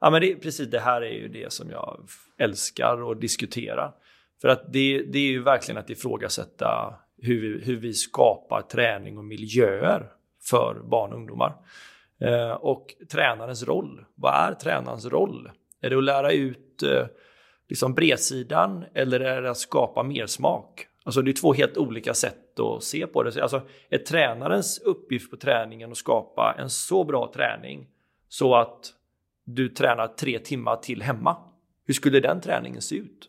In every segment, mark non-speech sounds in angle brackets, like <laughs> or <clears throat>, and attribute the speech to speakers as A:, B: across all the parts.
A: Ja, men det, precis det här är ju det som jag älskar att diskutera. För att det, det är ju verkligen att ifrågasätta hur vi, hur vi skapar träning och miljöer för barn och ungdomar. Eh, och tränarens roll. Vad är tränarens roll? Är det att lära ut eh, liksom bredsidan eller är det att skapa mer smak? Alltså det är två helt olika sätt att se på det. Alltså är tränarens uppgift på träningen att skapa en så bra träning så att du tränar tre timmar till hemma? Hur skulle den träningen se ut?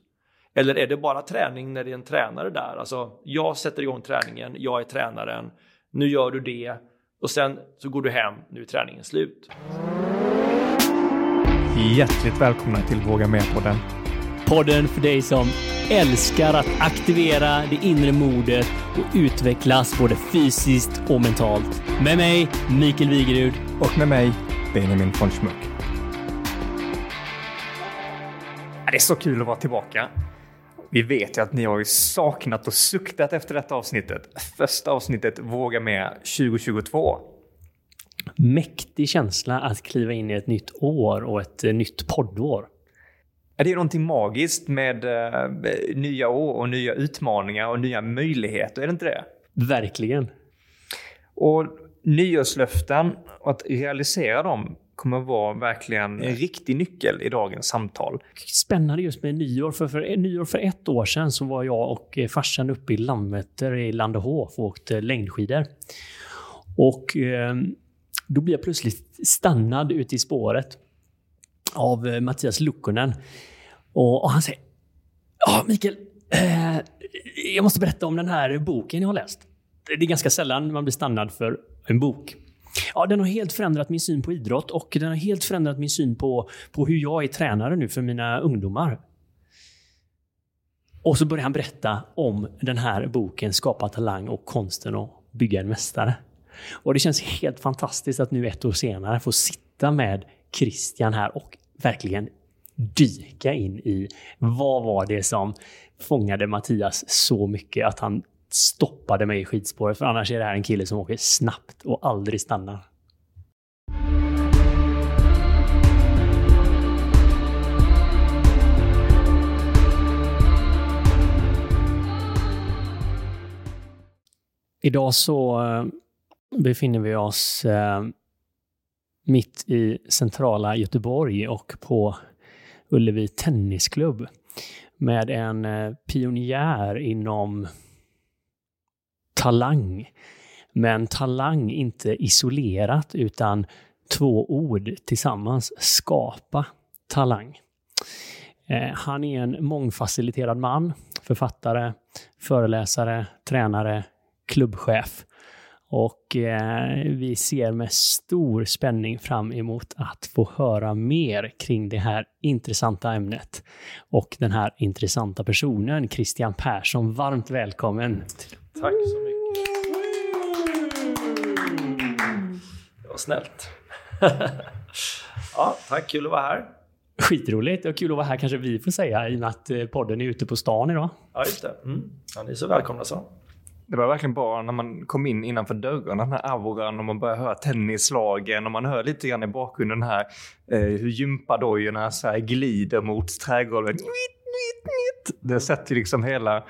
A: Eller är det bara träning när det är en tränare där? Alltså jag sätter igång träningen, jag är tränaren, nu gör du det och sen så går du hem, nu är träningen slut.
B: Hjärtligt välkomna till Våga Med-podden.
C: Podden för dig som älskar att aktivera det inre modet och utvecklas både fysiskt och mentalt. Med mig, Mikael Wigerud.
B: Och med mig, Benjamin von Schmuck. Det är så kul att vara tillbaka. Vi vet ju att ni har ju saknat och suktat efter detta avsnittet. Första avsnittet Våga Med 2022.
C: Mäktig känsla att kliva in i ett nytt år och ett eh, nytt poddår.
B: Är det någonting magiskt med eh, nya år och nya utmaningar och nya möjligheter? Är det inte det?
C: Verkligen.
B: Och nyårslöften, och att realisera dem kommer vara verkligen en riktig nyckel i dagens samtal.
C: Spännande just med nyår. För, för nyår för ett år sedan så var jag och eh, farsan uppe i Landvetter i Landehof och åkte längdskidor. Och eh, då blir jag plötsligt stannad ute i spåret av eh, Mattias Lukkonen. Och, och han säger Ja, Mikael. Eh, jag måste berätta om den här boken jag har läst. Det är ganska sällan man blir stannad för en bok. Ja, den har helt förändrat min syn på idrott och den har helt förändrat min syn på, på hur jag är tränare nu för mina ungdomar. Och så börjar han berätta om den här boken Skapa talang och konsten att bygga en mästare. Och det känns helt fantastiskt att nu ett år senare få sitta med Christian här och verkligen dyka in i vad var det som fångade Mattias så mycket att han stoppade mig i skidspåret. För annars är det här en kille som åker snabbt och aldrig stannar. Idag så eh, befinner vi oss eh, mitt i centrala Göteborg och på Ullevi Tennisklubb med en eh, pionjär inom talang. Men talang inte isolerat utan två ord tillsammans. Skapa talang. Eh, han är en mångfaciliterad man, författare, föreläsare, tränare, klubbchef. Och eh, vi ser med stor spänning fram emot att få höra mer kring det här intressanta ämnet. Och den här intressanta personen, Christian Persson. Varmt välkommen!
A: Tack så mycket. Det var snällt. <laughs> ja, tack, kul att vara här.
C: Skitroligt och kul att vara här kanske vi får säga i och med att eh, podden är ute på stan idag.
A: Ja, just det. Mm. Ja, ni är så välkomna så.
B: Det var verkligen bara när man kom in innanför dörren, den här auran och man börjar höra tennislagen och man hör lite grann i bakgrunden här eh, hur gympadojorna så här glider mot trädgolvet. Det sätter liksom hela,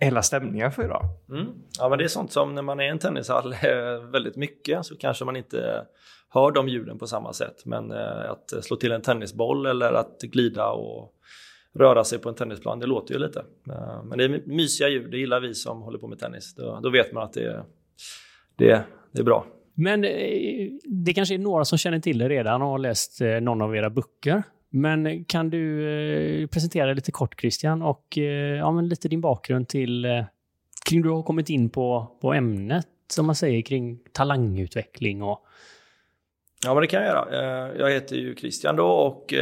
B: hela stämningen för idag.
A: Mm. Ja, men det är sånt som när man är i en tennishall <laughs> väldigt mycket så kanske man inte hör de ljuden på samma sätt. Men eh, att slå till en tennisboll eller att glida och röra sig på en tennisplan, det låter ju lite. Eh, men det är mysiga ljud, det gillar vi som håller på med tennis. Då, då vet man att det, det, det är bra.
C: Men eh, det kanske är några som känner till det redan och har läst eh, någon av era böcker. Men kan du eh, presentera dig lite kort Christian och eh, ja, men lite din bakgrund till eh, kring du har kommit in på, på ämnet som man säger kring talangutveckling och
A: Ja, men det kan jag göra. Jag heter ju Christian då och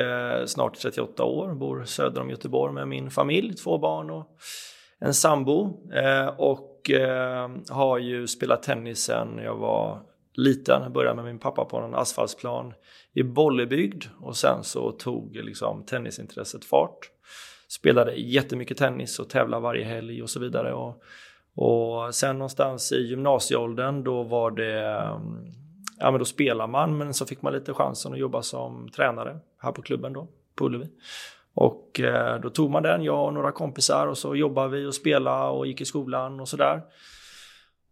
A: snart 38 år, bor söder om Göteborg med min familj, två barn och en sambo. Och har ju spelat tennis sen jag var liten. Jag började med min pappa på en asfaltsplan i Bollebygd och sen så tog liksom tennisintresset fart. Spelade jättemycket tennis och tävlade varje helg och så vidare. Och, och sen någonstans i gymnasieåldern då var det mm, ja, men då spelade man, men så fick man lite chansen att jobba som tränare här på klubben då, på Ullevi. Och eh, då tog man den, jag och några kompisar och så jobbade vi och spelade och gick i skolan och sådär.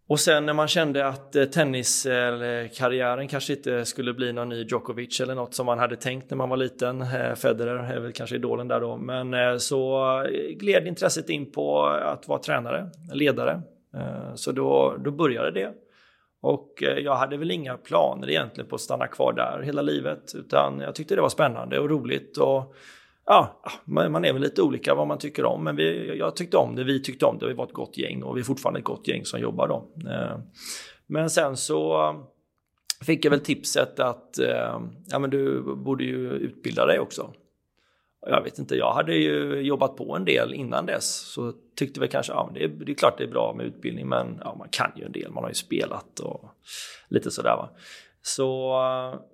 A: Och sen när man kände att eh, tenniskarriären kanske inte skulle bli någon ny Djokovic eller något som man hade tänkt när man var liten. Eh, Federer är väl kanske idolen där då. Men eh, så gled intresset in på att vara tränare, ledare. Så då, då började det. Och jag hade väl inga planer egentligen på att stanna kvar där hela livet. Utan jag tyckte det var spännande och roligt. Och ja, man är väl lite olika vad man tycker om, men vi, jag tyckte om det, vi tyckte om det, vi var ett gott gäng och vi är fortfarande ett gott gäng som jobbar då. Eh, men sen så eh, fick jag väl tipset att eh, ja, men du borde ju utbilda dig också. Jag vet inte, jag hade ju jobbat på en del innan dess så tyckte väl kanske, ja det är, det är klart det är bra med utbildning men ja, man kan ju en del, man har ju spelat och lite sådär va. Så,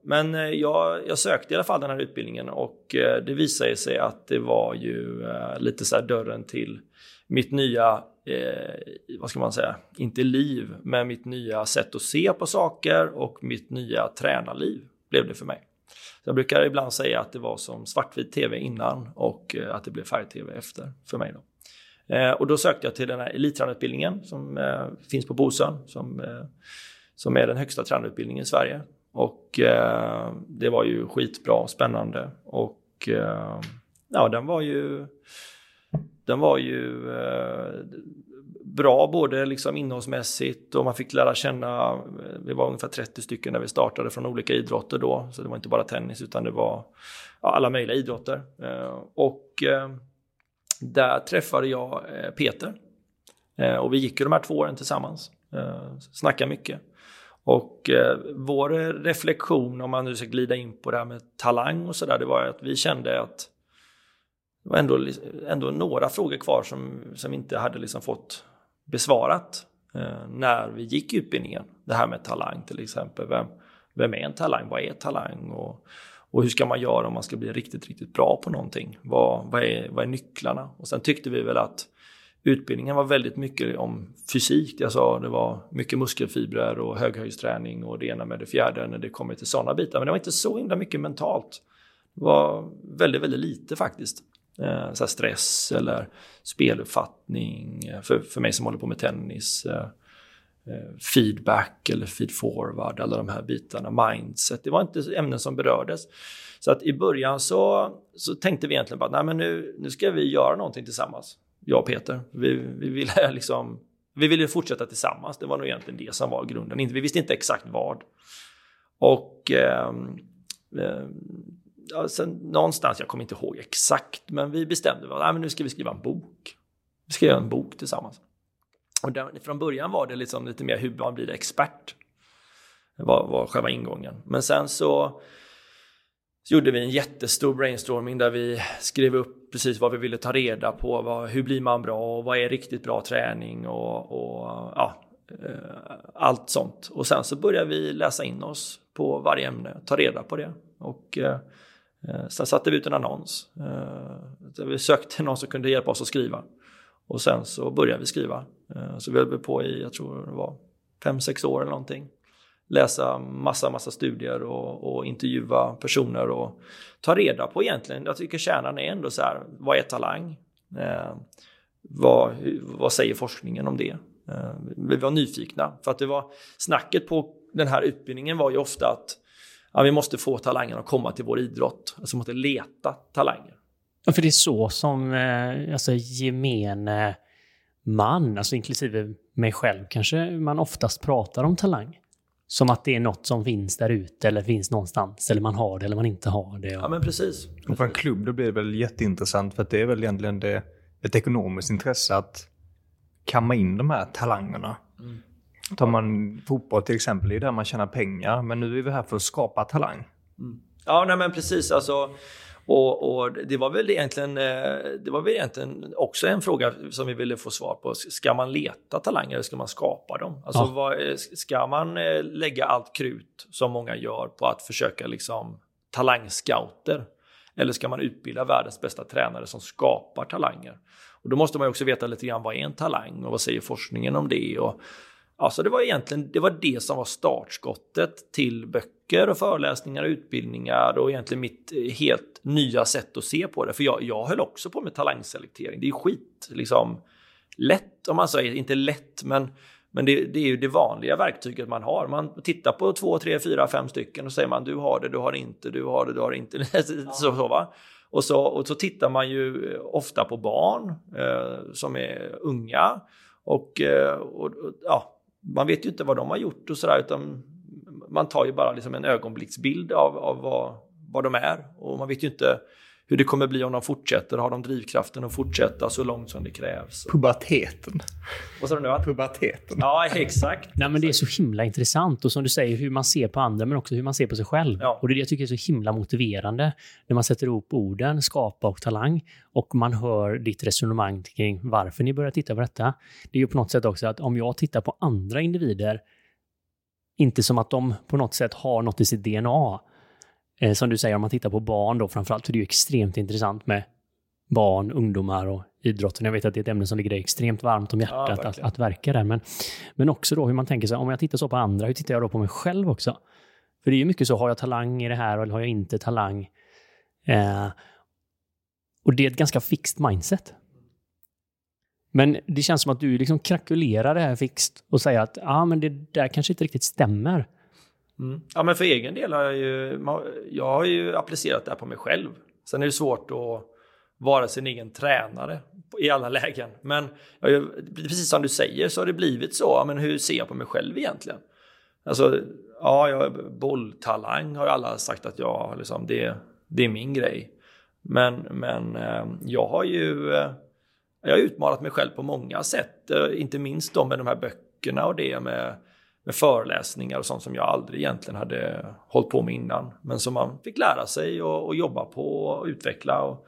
A: men eh, jag, jag, sökte i alla fall den här utbildningen och eh, det visade sig att det var ju eh, lite så här dörren till mitt nya, eh, vad ska man säga, inte liv, men mitt nya sätt att se på saker och mitt nya tränarliv blev det för mig. Så jag brukar ibland säga att det var som svartvit tv innan och att det blev färg-tv efter för mig. Då. och då sökte jag till den här elittränarutbildningen som finns på Bosön som som är den högsta tränarutbildningen i Sverige. Och eh, det var ju skitbra, spännande och eh, ja, den var ju den var ju eh, bra både liksom innehållsmässigt och man fick lära känna, eh, vi var ungefär 30 stycken när vi startade från olika idrotter då, så det var inte bara tennis utan det var ja, alla möjliga idrotter. Eh, och eh, där träffade jag eh, Peter eh, och vi gick ju de här två åren tillsammans, eh, snackade mycket. Och eh, vår reflektion, om man nu ska glida in på det här med talang och sådär, det var att vi kände att det var ändå, ändå några frågor kvar som, som inte hade liksom fått besvarat eh, när vi gick utbildningen. Det här med talang till exempel. Vem, vem är en talang? Vad är talang? Och, och hur ska man göra om man ska bli riktigt, riktigt bra på någonting? Vad, vad, är, vad är nycklarna? Och sen tyckte vi väl att utbildningen var väldigt mycket om fysik. Jag sa det var mycket muskelfibrer och höghöjdsträning och det ena med det fjärde när det kommer till sådana bitar. Men det var inte så himla mycket mentalt. Det var väldigt, väldigt lite faktiskt. Eh, så stress eller speluppfattning eh, för, för mig som håller på med tennis. Eh, eh feedback eller feedforward, alla de här bitarna, mindset. Det var inte ämnen som berördes. Så att i början så, så tänkte vi egentligen bara, att nu, nu ska vi göra någonting tillsammans jag och Peter. Vi, vi ville <laughs> liksom vi ville fortsätta tillsammans. Det var nog egentligen det som var grunden. Vi visste inte exakt vad. Och eh, eh, ja, sen någonstans, jag kommer inte ihåg exakt, men vi bestämde att nu ska vi skriva en bok. Vi ska göra en bok tillsammans. Och där, från början var det liksom lite mer hur man blir expert. Det var, var själva ingången. Men sen så så gjorde vi en jättestor brainstorming där vi skrev upp precis vad vi ville ta reda på. Vad, hur blir man bra och vad är riktigt bra träning och, och ja, eh, allt sånt. Och sen så började vi läsa in oss på varje ämne, ta reda på det. Och eh, eh sen satte vi ut en annons. Eh, vi sökte någon som kunde hjälpa oss att skriva. Och sen så började vi skriva. Eh, så vi höll på i, jag tror det var fem sex år eller någonting läsa massa, massa studier och, och, intervjua personer och ta reda på egentligen. Jag tycker kärnan är ändå så här, vad är talang? Eh, vad, vad säger forskningen om det? Eh, vi var nyfikna för att det var snacket på den här utbildningen var ju ofta att ja, vi måste få talangen att komma till vår idrott. Alltså vi måste leta talanger.
C: Ja, för det är så som eh, alltså, gemene man, alltså inklusive mig själv, kanske man oftast pratar om talang. Som att det är något som finns där ute eller finns någonstans. Eller man har det eller man inte har det.
A: Ja men precis.
B: Och för en klubb då blir det väl jätteintressant för att det är väl egentligen det, ett ekonomiskt intresse att kamma in de här talangerna. Mm. Tar man fotboll till exempel, det är där man tjänar pengar. Men nu är vi här för att skapa talang.
A: Mm. Ja, nej men precis. Alltså, och, och, det var väl egentligen, eh, det var väl egentligen också en fråga som vi ville få svar på. Ska man leta talanger eller ska man skapa dem? Alltså, ja. vad, eh, ska man eh, lägga allt krut som många gör på att försöka liksom talangscouter? Eller ska man utbilda världens bästa tränare som skapar talanger? Och då måste man också veta lite grann vad är en talang och vad säger forskningen om det? Och Alltså det var egentligen det, var det som var startskottet till böcker och föreläsningar och utbildningar och egentligen mitt eh, helt nya sätt att se på det. För jag, jag höll också på med talangselektering. Det är skit liksom lätt om man säger, inte lätt men men det, det, är ju det vanliga verktyget man har. Man tittar på två, tre, fyra, fem stycken och säger man du har det, du har det inte, du har det, du har det inte. <laughs> så, så, va? Och, så, och så tittar man ju ofta på barn eh, som är unga och, eh, och, och, ja, man vet ju inte vad de har gjort och sådär utan man tar ju bara liksom en ögonblicksbild av, av vad, vad de är. Och man vet ju inte hur det kommer bli om de fortsätter. Har de drivkraften att fortsätta så långt som det krävs?
B: Puberteten.
A: Vad sa du nu?
B: Puberteten.
A: Ja, exakt.
C: Nej, men det är så himla intressant och som du säger hur man ser på andra men också hur man ser på sig själv.
A: Ja.
C: Och det är det jag tycker är så himla motiverande när man sätter ihop orden skapa och talang och man hör ditt resonemang kring varför ni börjar titta på detta. Det är ju på något sätt också att om jag tittar på andra individer inte som att de på något sätt har något i sitt DNA Eh, som du säger, om man tittar på barn då framförallt, för det är ju extremt intressant med barn, ungdomar och idrotten. Jag vet att det är ett ämne som ligger dig extremt varmt om hjärtat ja, att, att verka där. Men, men också då hur man tänker sig, om jag tittar så på andra, hur tittar jag då på mig själv också? För det är ju mycket så, har jag talang i det här eller har jag inte talang? Eh, och det är ett ganska fixt mindset. Men det känns som att du liksom krakulerar det här fixt och säger att ah, men det där kanske inte riktigt stämmer.
A: Mm. Ja, men för egen del har jag ju, jag har ju applicerat det här på mig själv. Sen är det svårt att vara sin egen tränare i alla <laughs> lägen. Men precis som du säger så har det blivit så. Men hur ser jag på mig själv egentligen? Alltså, ja, jag, bolltalang har alla sagt att jag, liksom, det, det är min grej. Men, men eh, jag har ju eh, jag har utmanat mig själv på många sätt. Eh, inte minst då med de här böckerna och det med med föreläsningar och sånt som jag aldrig egentligen hade hållit på med innan. Men som man fick lära sig och, och jobba på och utveckla. Och,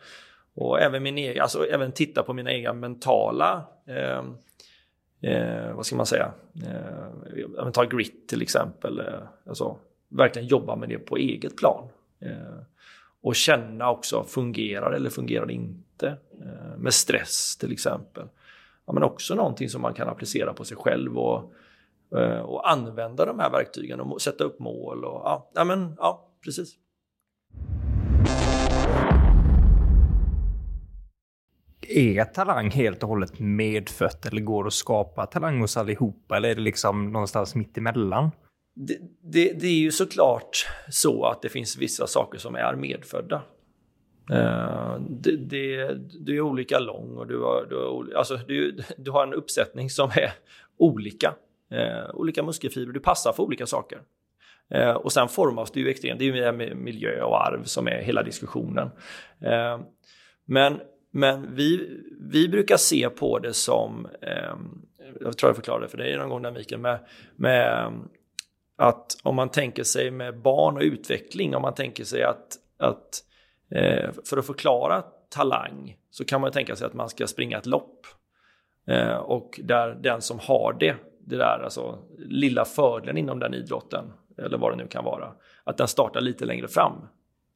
A: och även, min egen, alltså även titta på mina egna mentala, eh, eh, vad ska man säga, eh, ta grit till exempel. Eh, alltså, verkligen jobba med det på eget plan. Eh, och känna också, fungerar eller fungerar det inte? Eh, med stress till exempel. Ja, men också någonting som man kan applicera på sig själv och och använda de här verktygen och sätta upp mål. Och, ja, ja, men, ja, precis.
B: Är talang helt och hållet medfött eller går det att skapa talang hos allihopa eller är det liksom någonstans mitt emellan?
A: Det, det, det är ju såklart så att det finns vissa saker som är medfödda. Uh, det, det, du är olika lång och du har, du, har, alltså, du, du har en uppsättning som är olika. Eh, olika muskelfibrer, du passar för olika saker. Eh, och sen formas du ju extremt, det är ju med miljö och arv som är hela diskussionen. Eh, men men vi, vi brukar se på det som, eh, jag tror jag förklarade för dig någon gång där Mikael, med, med att om man tänker sig med barn och utveckling, om man tänker sig att, att eh, för att förklara talang så kan man tänka sig att man ska springa ett lopp. Eh, och där den som har det det där alltså, lilla fördelen inom den idrotten, eller vad det nu kan vara, att den startar lite längre fram.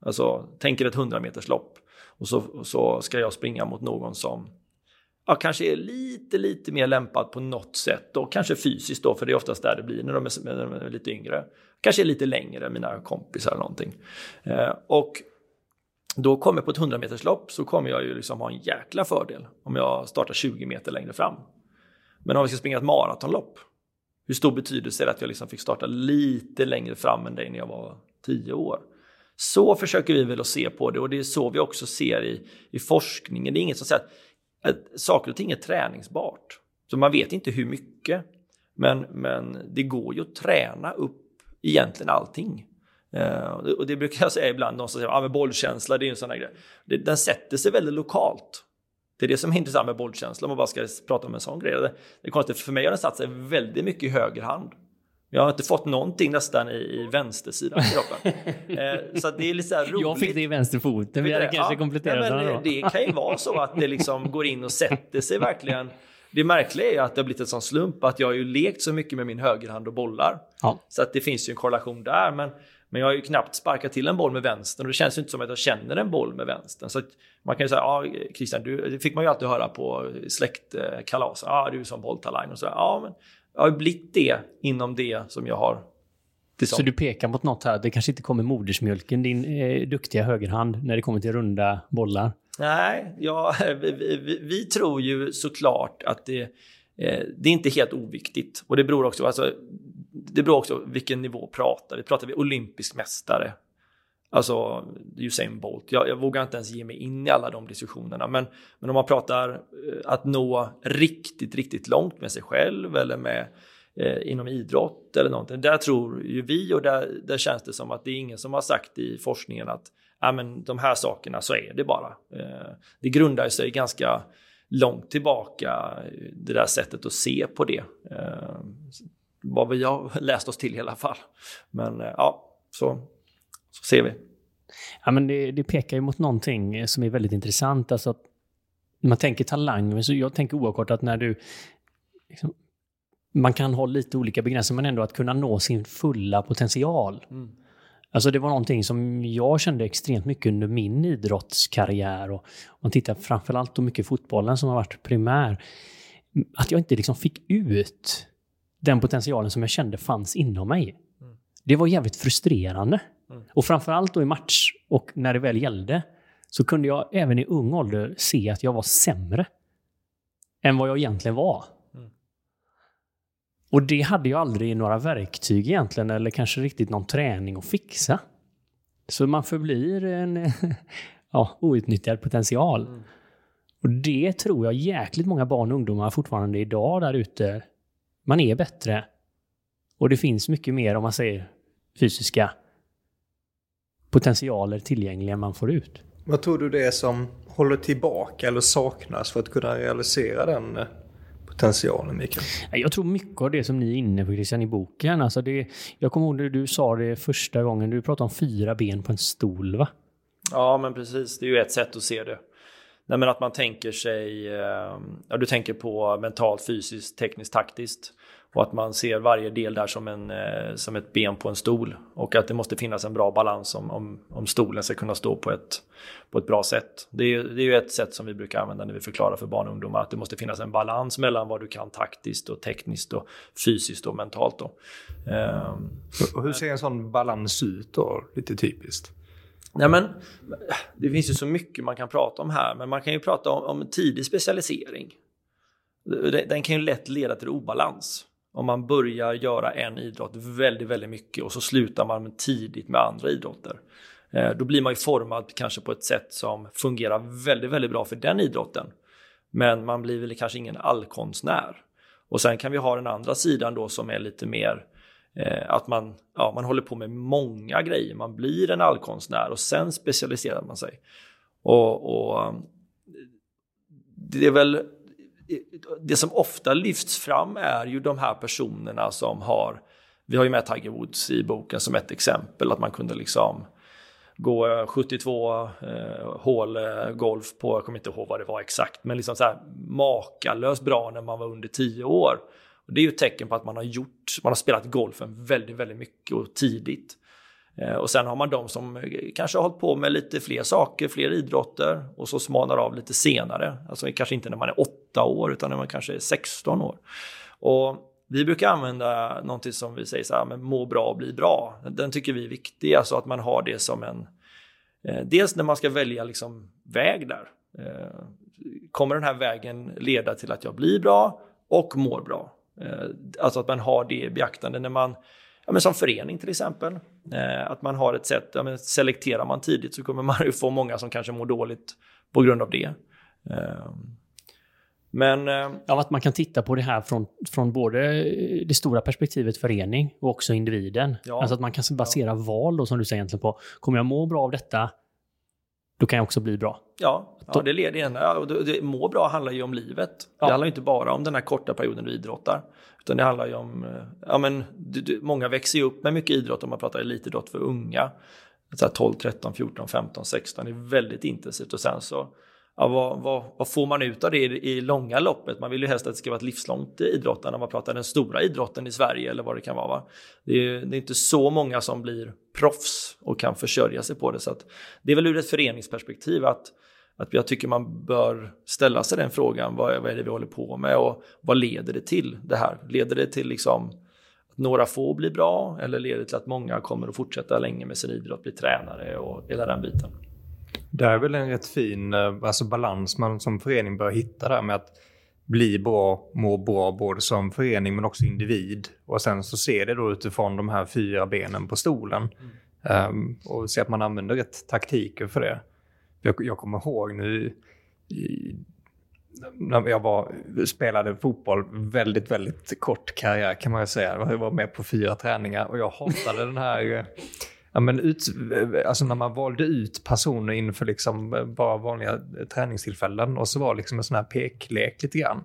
A: Alltså, tänk er ett 100 meters lopp och så, så ska jag springa mot någon som ja, kanske är lite, lite mer lämpad på något sätt och kanske fysiskt då, för det är oftast där det blir när de är, när de är lite yngre. Kanske är lite längre än mina kompisar eller någonting. Eh, och då kommer jag på ett 100 meters lopp så kommer jag ju liksom ha en jäkla fördel om jag startar 20 meter längre fram. Men om vi ska springa ett maratonlopp, hur stor betydelse är det att jag liksom fick starta lite längre fram än dig när jag var tio år? Så försöker vi väl att se på det och det är så vi också ser i, i forskningen. Det är inget som säger att, att saker och ting är träningsbart. Så man vet inte hur mycket. Men, men det går ju att träna upp egentligen allting. Uh, och det brukar jag säga ibland, någon som säger att ah, bollkänsla, det är en sån här grej. Det, den sätter sig väldigt lokalt. Det är det som är intressant med bollkänsla om man bara ska prata om en sån grej. Det, är konstigt, för mig har den satt sig väldigt mycket i höger hand. Jag har inte fått någonting nästan i, i vänstersidan i kroppen. <laughs> eh, så det är lite så roligt.
C: Jag fick det i vänsterfoten, vi hade kanske ja, kompletterat
A: nej, det, det kan ju vara så att det liksom går in och sätter sig verkligen. Det märkliga är att det har blivit en sån slump att jag har ju lekt så mycket med min högerhand och bollar. Ja. Så att det finns ju en korrelation där. Men men jag har ju knappt sparkat till en boll med vänstern och det känns ju inte som att jag känner en boll med vänstern. Så man kan ju säga, ja Christian, du, det fick man ju alltid höra på släktkalas. Ja, du är som bolltalang och så. Ja, men jag har blivit det inom det som jag har
C: så du pekar mot något här, det kanske inte kommer modersmjölken, din eh, duktiga högerhand, när det kommer till runda bollar?
A: Nej, ja, <laughs> vi, vi, vi tror ju såklart att det, eh, det är inte helt oviktigt. Och det beror också, alltså, det beror också vilken nivå pratar vi. Pratar vi olympisk mästare? Alltså Usain Bolt. Jag, jag vågar inte ens ge mig in i alla de diskussionerna. Men, men om man pratar eh, att nå riktigt, riktigt långt med sig själv eller med eh, inom idrott eller någonting. Där tror ju vi och där, där känns det som att det är ingen som har sagt i forskningen att ja, men de här sakerna så är det bara. Eh, det grundar sig ganska långt tillbaka, eh, det där sättet att se på det. Eh, vad vi har läst oss till i alla fall. Men eh, ja, så, så ser vi.
C: Ja, men det, det, pekar ju mot någonting som är väldigt intressant. Alltså att man tänker talang, så jag tänker oavkortat när du liksom, man kan ha lite olika begränsningar, men ändå att kunna nå sin fulla potential. Mm. Alltså det var någonting som jag kände extremt mycket under min idrottskarriär. Och om man tittar framförallt på mycket fotbollen som har varit primär. Att jag inte liksom fick ut den potentialen som jag kände fanns inom mig. Mm. Det var jävligt frustrerande. Mm. Och framförallt då i match och när det väl gällde så kunde jag även i ung ålder se att jag var sämre än vad jag egentligen var. Och det hade jag aldrig några verktyg egentligen, eller kanske riktigt någon träning att fixa. Så man förblir en <laughs> ja, outnyttjad potential. Mm. Och det tror jag jäkligt många barn och ungdomar fortfarande idag där ute. Man är bättre. Och det finns mycket mer, om man säger fysiska potentialer tillgängliga man får ut.
B: Vad tror du det är som håller tillbaka eller saknas för att kunna realisera den eh, potentialen, Mikael?
C: Jag tror mycket av det som ni är inne på Christian i boken. Alltså det, jag kommer ihåg när du sa det första gången, du pratade om fyra ben på en stol va?
A: Ja men precis, det är ju ett sätt att se det. Nej, men att man tänker sig, eh, ja du tänker på mentalt, fysiskt, tekniskt, taktiskt. Och att man ser varje del där som, en, eh, som ett ben på en stol. Och att det måste finnas en bra balans om, om, om stolen ska kunna stå på ett, på ett bra sätt. Det är, det är ju ett sätt som vi brukar använda när vi förklarar för barn och ungdomar att det måste finnas en balans mellan vad du kan taktiskt och tekniskt och fysiskt och mentalt. Då.
B: Um, och hur ser en sån balans ut då, lite typiskt?
A: Nej, men, det finns ju så mycket man kan prata om här, men man kan ju prata om, om tidig specialisering. Den kan ju lätt leda till obalans om man börjar göra en idrott väldigt, väldigt mycket och så slutar man tidigt med andra idrotter. Eh, då blir man ju formad kanske på ett sätt som fungerar väldigt, väldigt bra för den idrotten. Men man blir väl kanske ingen allkonstnär. Och sen kan vi ha den andra sidan då som är lite mer eh, att man, ja, man håller på med många grejer. Man blir en allkonstnär och sen specialiserar man sig. Och, och eh, det är väl det som ofta lyfts fram är ju de här personerna som har, vi har ju med Tiger Woods i boken som ett exempel, att man kunde liksom gå 72 eh, hål eh, golf på, jag kommer inte ihåg vad det var exakt, men liksom så här makalöst bra när man var under 10 år. Och det är ju ett tecken på att man har gjort, man har spelat golfen väldigt, väldigt mycket och tidigt. Eh, och sen har man de som eh, kanske har hållit på med lite fler saker, fler idrotter och så smalnar av lite senare. Alltså kanske inte när man är åtta år utan när man kanske är 16 år. Och vi brukar använda någonting som vi säger så här, men må bra och bli bra. Den tycker vi är viktig, alltså att man har det som en... Eh, dels när man ska välja liksom väg där. Eh, kommer den här vägen leda till att jag blir bra och mår bra? Eh, alltså att man har det i beaktande när man ja, men som förening till exempel. Eh, att man har ett sätt, ja, men selekterar man tidigt så kommer man ju få många som kanske mår dåligt på grund av det. Eh, men... Eh,
C: ja, att man kan titta på det här från, från både det stora perspektivet förening och också individen. Ja, alltså att man kan basera ja. val då, som du säger egentligen på, kommer jag må bra av detta? Då kan jag också bli bra.
A: Ja, ja det leder igen. Ja, det, må bra handlar ju om livet. Ja. Det handlar inte bara om den här korta perioden du idrottar. Utan det handlar ju om, eh, ja men du, du, många växer ju upp med mycket idrott om man pratar elitidrott för unga. Så 12, 13, 14, 15, 16 det är väldigt intensivt och sen så ja, vad, vad, vad, får man ut av det i, i, långa loppet? Man vill ju helst att det ska vara ett livslångt idrottande när man pratar den stora idrotten i Sverige eller vad det kan vara. Va? Det, är, det är inte så många som blir proffs och kan försörja sig på det. Så att, det är väl ur ett föreningsperspektiv att att jag tycker man bör ställa sig den frågan, vad, vad är det vi håller på med och vad leder det till det här? Leder det till liksom att några få blir bra eller leder det till att många kommer att fortsätta länge med sin idrott, bli tränare och hela den biten?
B: Det är väl en rätt fin eh, alltså balans man som förening bör hitta där med att bli bra, må bra både som förening men också individ. Och sen så ser det då utifrån de här fyra benen på stolen. Mm. Um, och se att man använder rätt taktiker för det. Jag, jag kommer ihåg nu i, när jag var, spelade fotboll, väldigt, väldigt kort karriär kan man ju säga. Jag var med på fyra träningar och jag hatade den här eh, ja, men ut, eh, alltså när man valde ut personer inför liksom eh, bara vanliga träningstillfällen och så var det liksom en sån här peklek lite grann.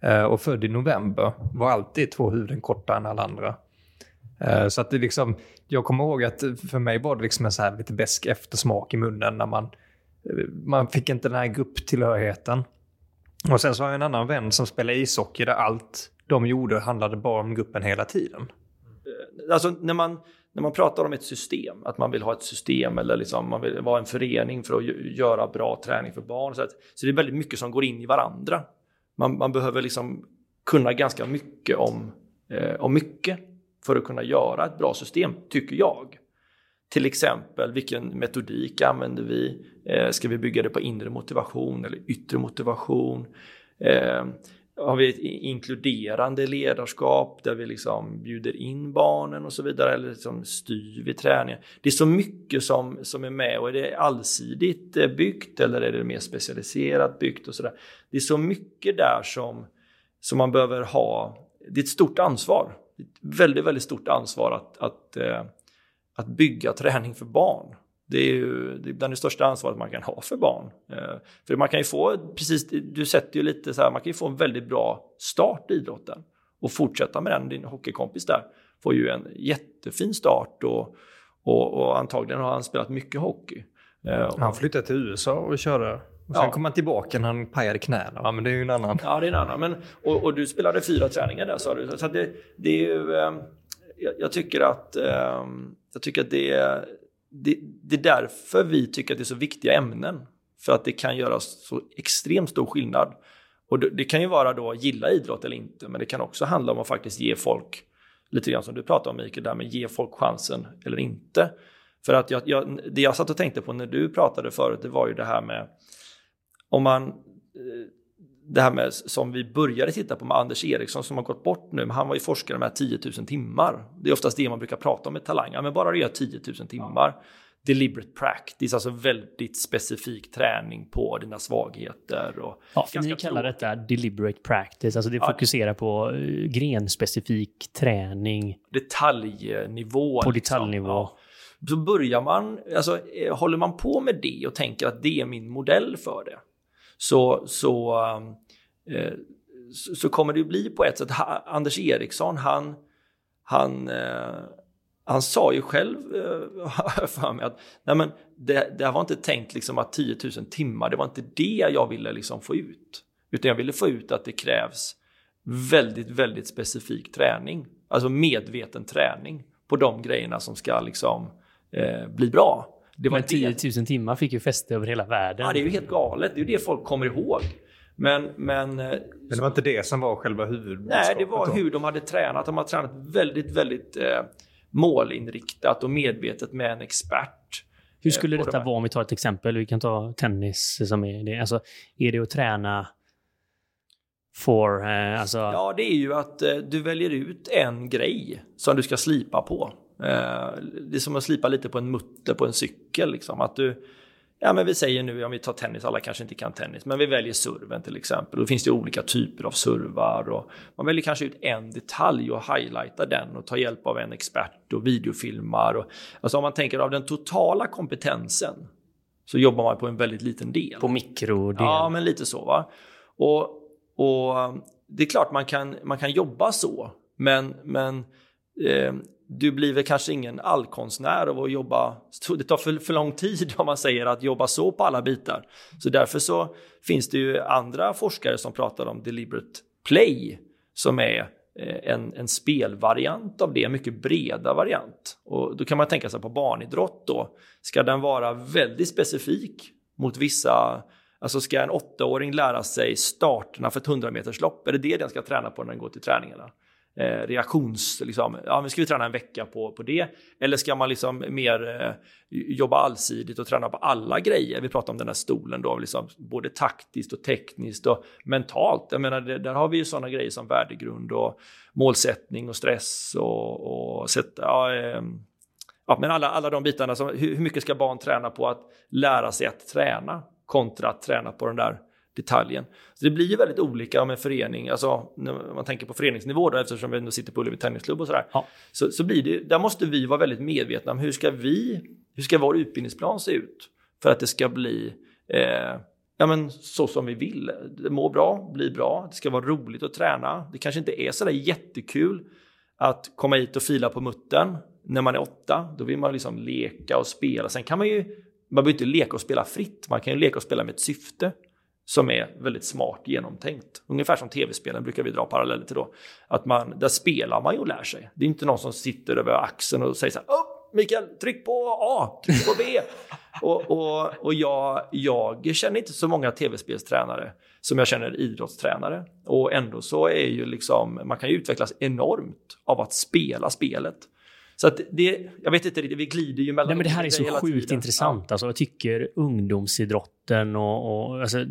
B: Eh, och född i november var alltid två huvuden kortare än alla andra. Eh, så att det liksom, jag kommer ihåg att för mig var det liksom en så här lite besk eftersmak i munnen när man, man fick inte den här grupptillhörigheten. Och sen så har jag en annan vän som spelar ishockey där allt de gjorde handlade bara om gruppen hela tiden.
A: Eh, alltså när man när man pratar om ett system, att man vill ha ett system eller liksom man vill vara en förening för att göra bra träning för barn. Så, att, så det är väldigt mycket som går in i varandra. Man, man behöver liksom kunna ganska mycket om, eh, om mycket för att kunna göra ett bra system, tycker jag. Till exempel, vilken metodik använder vi? Eh, ska vi bygga det på inre motivation eller yttre motivation? Eh, har vi ett inkluderande ledarskap där vi liksom bjuder in barnen och så vidare eller liksom styr vi träningen. Det är så mycket som, som är med och är det allsidigt eh, byggt eller är det mer specialiserat byggt och sådär. Det är så mycket där som, som man behöver ha. Det är ett stort ansvar. Ett väldigt, väldigt stort ansvar att, att, eh, att bygga träning för barn. Det är ju det är bland det största ansvaret man kan ha för barn. Eh, för man kan ju få, precis, du sätter ju lite så här, man kan ju få en väldigt bra start i idrotten och fortsätta med den. Din hockeykompis där får ju en jättefin start och, och, och antagligen har han spelat mycket hockey.
B: Eh, han flyttade till USA och körde. Och sen ja. kom han tillbaka när han pajade knäna. Ja, men det är ju en annan.
A: Ja, det är en annan. Men, och, och du spelade fyra träningar där sa du. Så det, det är ju... Jag, jag, tycker att, eh, jag tycker att det är det, det är därför vi tycker att det är så viktiga ämnen. För att det kan göra så extremt stor skillnad. Och det, det, kan ju vara då gilla idrott eller inte, men det kan också handla om att faktiskt ge folk, lite grann som du pratade om Mikael, där med ge folk chansen eller inte. För att jag, jag, det jag satt och tänkte på när du pratade förut, det var ju det här med om man eh, det här med som vi började titta på med Anders Eriksson som har gått bort nu, men han var ju forskare med 10 000 timmar. Det är oftast det man brukar prata om med talanger, men bara det gör 10 000 timmar. Deliberate practice, alltså väldigt specifik träning på dina svagheter. Och
C: ja, ni kallar detta deliberate practice, alltså det ja, fokuserar på uh, grenspecifik träning.
A: Detaljnivå.
C: På liksom. detaljnivå. Ja.
A: Så börjar man, alltså eh, håller man på med det och tänker att det är min modell för det, så, så, um, eh, så, kommer det bli på ett sätt. Anders Eriksson, han, han, eh, han sa ju själv eh, <laughs> för mig att nej men det, det var inte tänkt liksom att 10 000 timmar, det var inte det jag ville liksom få ut. Utan jag ville få ut att det krävs väldigt, väldigt specifik träning. Alltså medveten träning på de grejerna som ska liksom eh, bli bra.
C: Det var men 10 000 timmar fick ju fäste över hela världen.
A: Ja, det är ju helt galet. Det är ju det folk kommer ihåg. Men, men,
B: eh, men det var inte det som var själva huvudbudskapet?
A: Nej, det var hur de hade tränat. De har tränat väldigt, väldigt eh, målinriktat och medvetet med en expert.
C: Hur skulle eh, detta vara om vi tar ett exempel? Vi kan ta tennis som är det. Alltså, är det att träna för... Eh, alltså...
A: Ja, det är ju att eh, du väljer ut en grej som du ska slipa på. Eh, det är som att slipa lite på en mutter på en cykel. Liksom. Att du, ja, men vi säger nu, om vi tar tennis, alla kanske inte kan tennis, men vi väljer serven till exempel. Då finns det olika typer av servar och man väljer kanske ut en detalj och highlightar den och tar hjälp av en expert och videofilmar. Och, alltså om man tänker av den totala kompetensen så jobbar man på en väldigt liten del.
C: På mikrodel?
A: Ja, men lite så. Va? Och, och det är klart man kan, man kan jobba så, men, men eh, du blir väl kanske ingen allkonstnär av att jobba, det tar för, för lång tid om man säger att jobba så på alla bitar. Så därför så finns det ju andra forskare som pratar om deliberate play som är eh, en, en spelvariant av det, en mycket breda variant. Och då kan man tänka sig på barnidrott då, ska den vara väldigt specifik mot vissa Alltså ska en åttaåring lära sig starterna för ett 100 meterslopp? Är det det den ska träna på när den går till träningarna? Eh, reaktions, liksom, ja men ska vi träna en vecka på, på det? Eller ska man liksom mer eh, jobba allsidigt och träna på alla grejer? Vi pratar om den här stolen då, liksom, både taktiskt och tekniskt och mentalt. Jag menar, det, där har vi ju sådana grejer som värdegrund och målsättning och stress och, och sätt, ja, eh, ja, men alla, alla de bitarna. Som, hur, hur mycket ska barn träna på att lära sig att träna? kontra att träna på den där detaljen. Så det blir ju väldigt olika om en förening, alltså när man tänker på föreningsnivå då, eftersom vi ändå sitter på Ullevi Tennisklubb och sådär, ja. så, så blir det, där måste vi vara väldigt medvetna om hur ska vi, hur ska vår utbildningsplan se ut för att det ska bli eh, ja, men så som vi vill. Det mår bra, blir bra, det ska vara roligt att träna. Det kanske inte är sådär jättekul att komma hit och fila på muttern när man är åtta. Då vill man liksom leka och spela. Sen kan man ju man behöver inte leka och spela fritt, man kan ju leka och spela med ett syfte som är väldigt smart genomtänkt. Ungefär som tv-spelen brukar vi dra paralleller till då. Att man, där spelar man ju och lär sig. Det är inte någon som sitter över axeln och säger så här, Mikael, tryck på A, tryck på B. <laughs> och och, och jag, jag känner inte så många tv-spelstränare som jag känner idrottstränare. Och ändå så är ju liksom, man kan ju utvecklas enormt av att spela spelet. Så att det, jag vet inte vi glider ju mellan...
C: Nej, men det här är så sjukt tiden. intressant. Alltså, jag tycker ungdomsidrotten och, och alltså,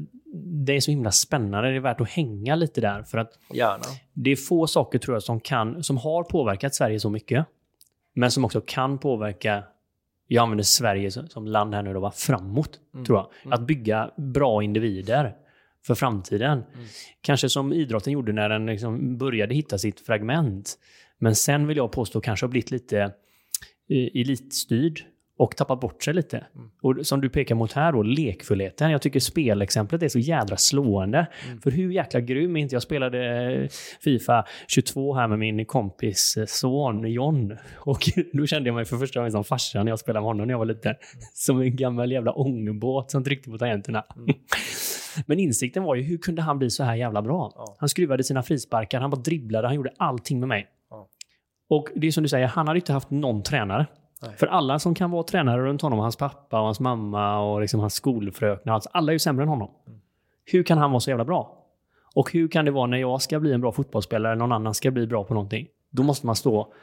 C: det är så himla spännande. Det är värt att hänga lite där. För att
A: Gärna.
C: Det är få saker tror jag som, kan, som har påverkat Sverige så mycket. Men som också kan påverka jag använder Sverige som land här nu då, framåt, mm. tror jag. Mm. Att bygga bra individer för framtiden. Mm. Kanske som idrotten gjorde när den liksom började hitta sitt fragment. Men sen vill jag påstå kanske har blivit lite eh, elitstyrd och tappat bort sig lite. Mm. Och som du pekar mot här då, lekfullheten. Jag tycker spelexemplet är så jädra slående. Mm. För hur jäkla grym är inte jag? spelade eh, Fifa 22 här med min kompis eh, son John. Och <laughs> då kände jag mig för första gången som farsan när jag spelade med honom när jag var liten. Mm. Som en gammal jävla ångbåt som tryckte på tangenterna. Mm. <laughs> Men insikten var ju, hur kunde han bli så här jävla bra? Ja. Han skruvade sina frisparkar, han bara dribblade, han gjorde allting med mig. Och det är som du säger, han hade inte haft någon tränare. Nej. För alla som kan vara tränare runt honom, hans pappa och hans mamma och liksom hans skolfröknar, alltså, alla är ju sämre än honom. Mm. Hur kan han vara så jävla bra? Och hur kan det vara när jag ska bli en bra fotbollsspelare, eller någon annan ska bli bra på någonting? Då måste man stå...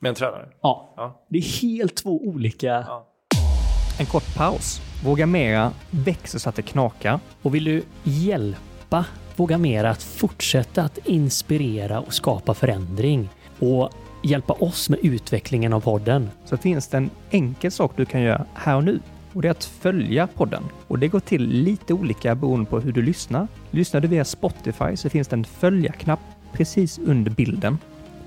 A: Med en tränare?
C: Ja. ja. Det är helt två olika... Ja.
B: En kort paus. Våga Mera växer så att det knakar.
C: Och vill du hjälpa Våga Mera att fortsätta att inspirera och skapa förändring och hjälpa oss med utvecklingen av podden.
B: Så finns det en enkel sak du kan göra här och nu och det är att följa podden. Och det går till lite olika beroende på hur du lyssnar. Lyssnar du via Spotify så finns det en följa-knapp precis under bilden.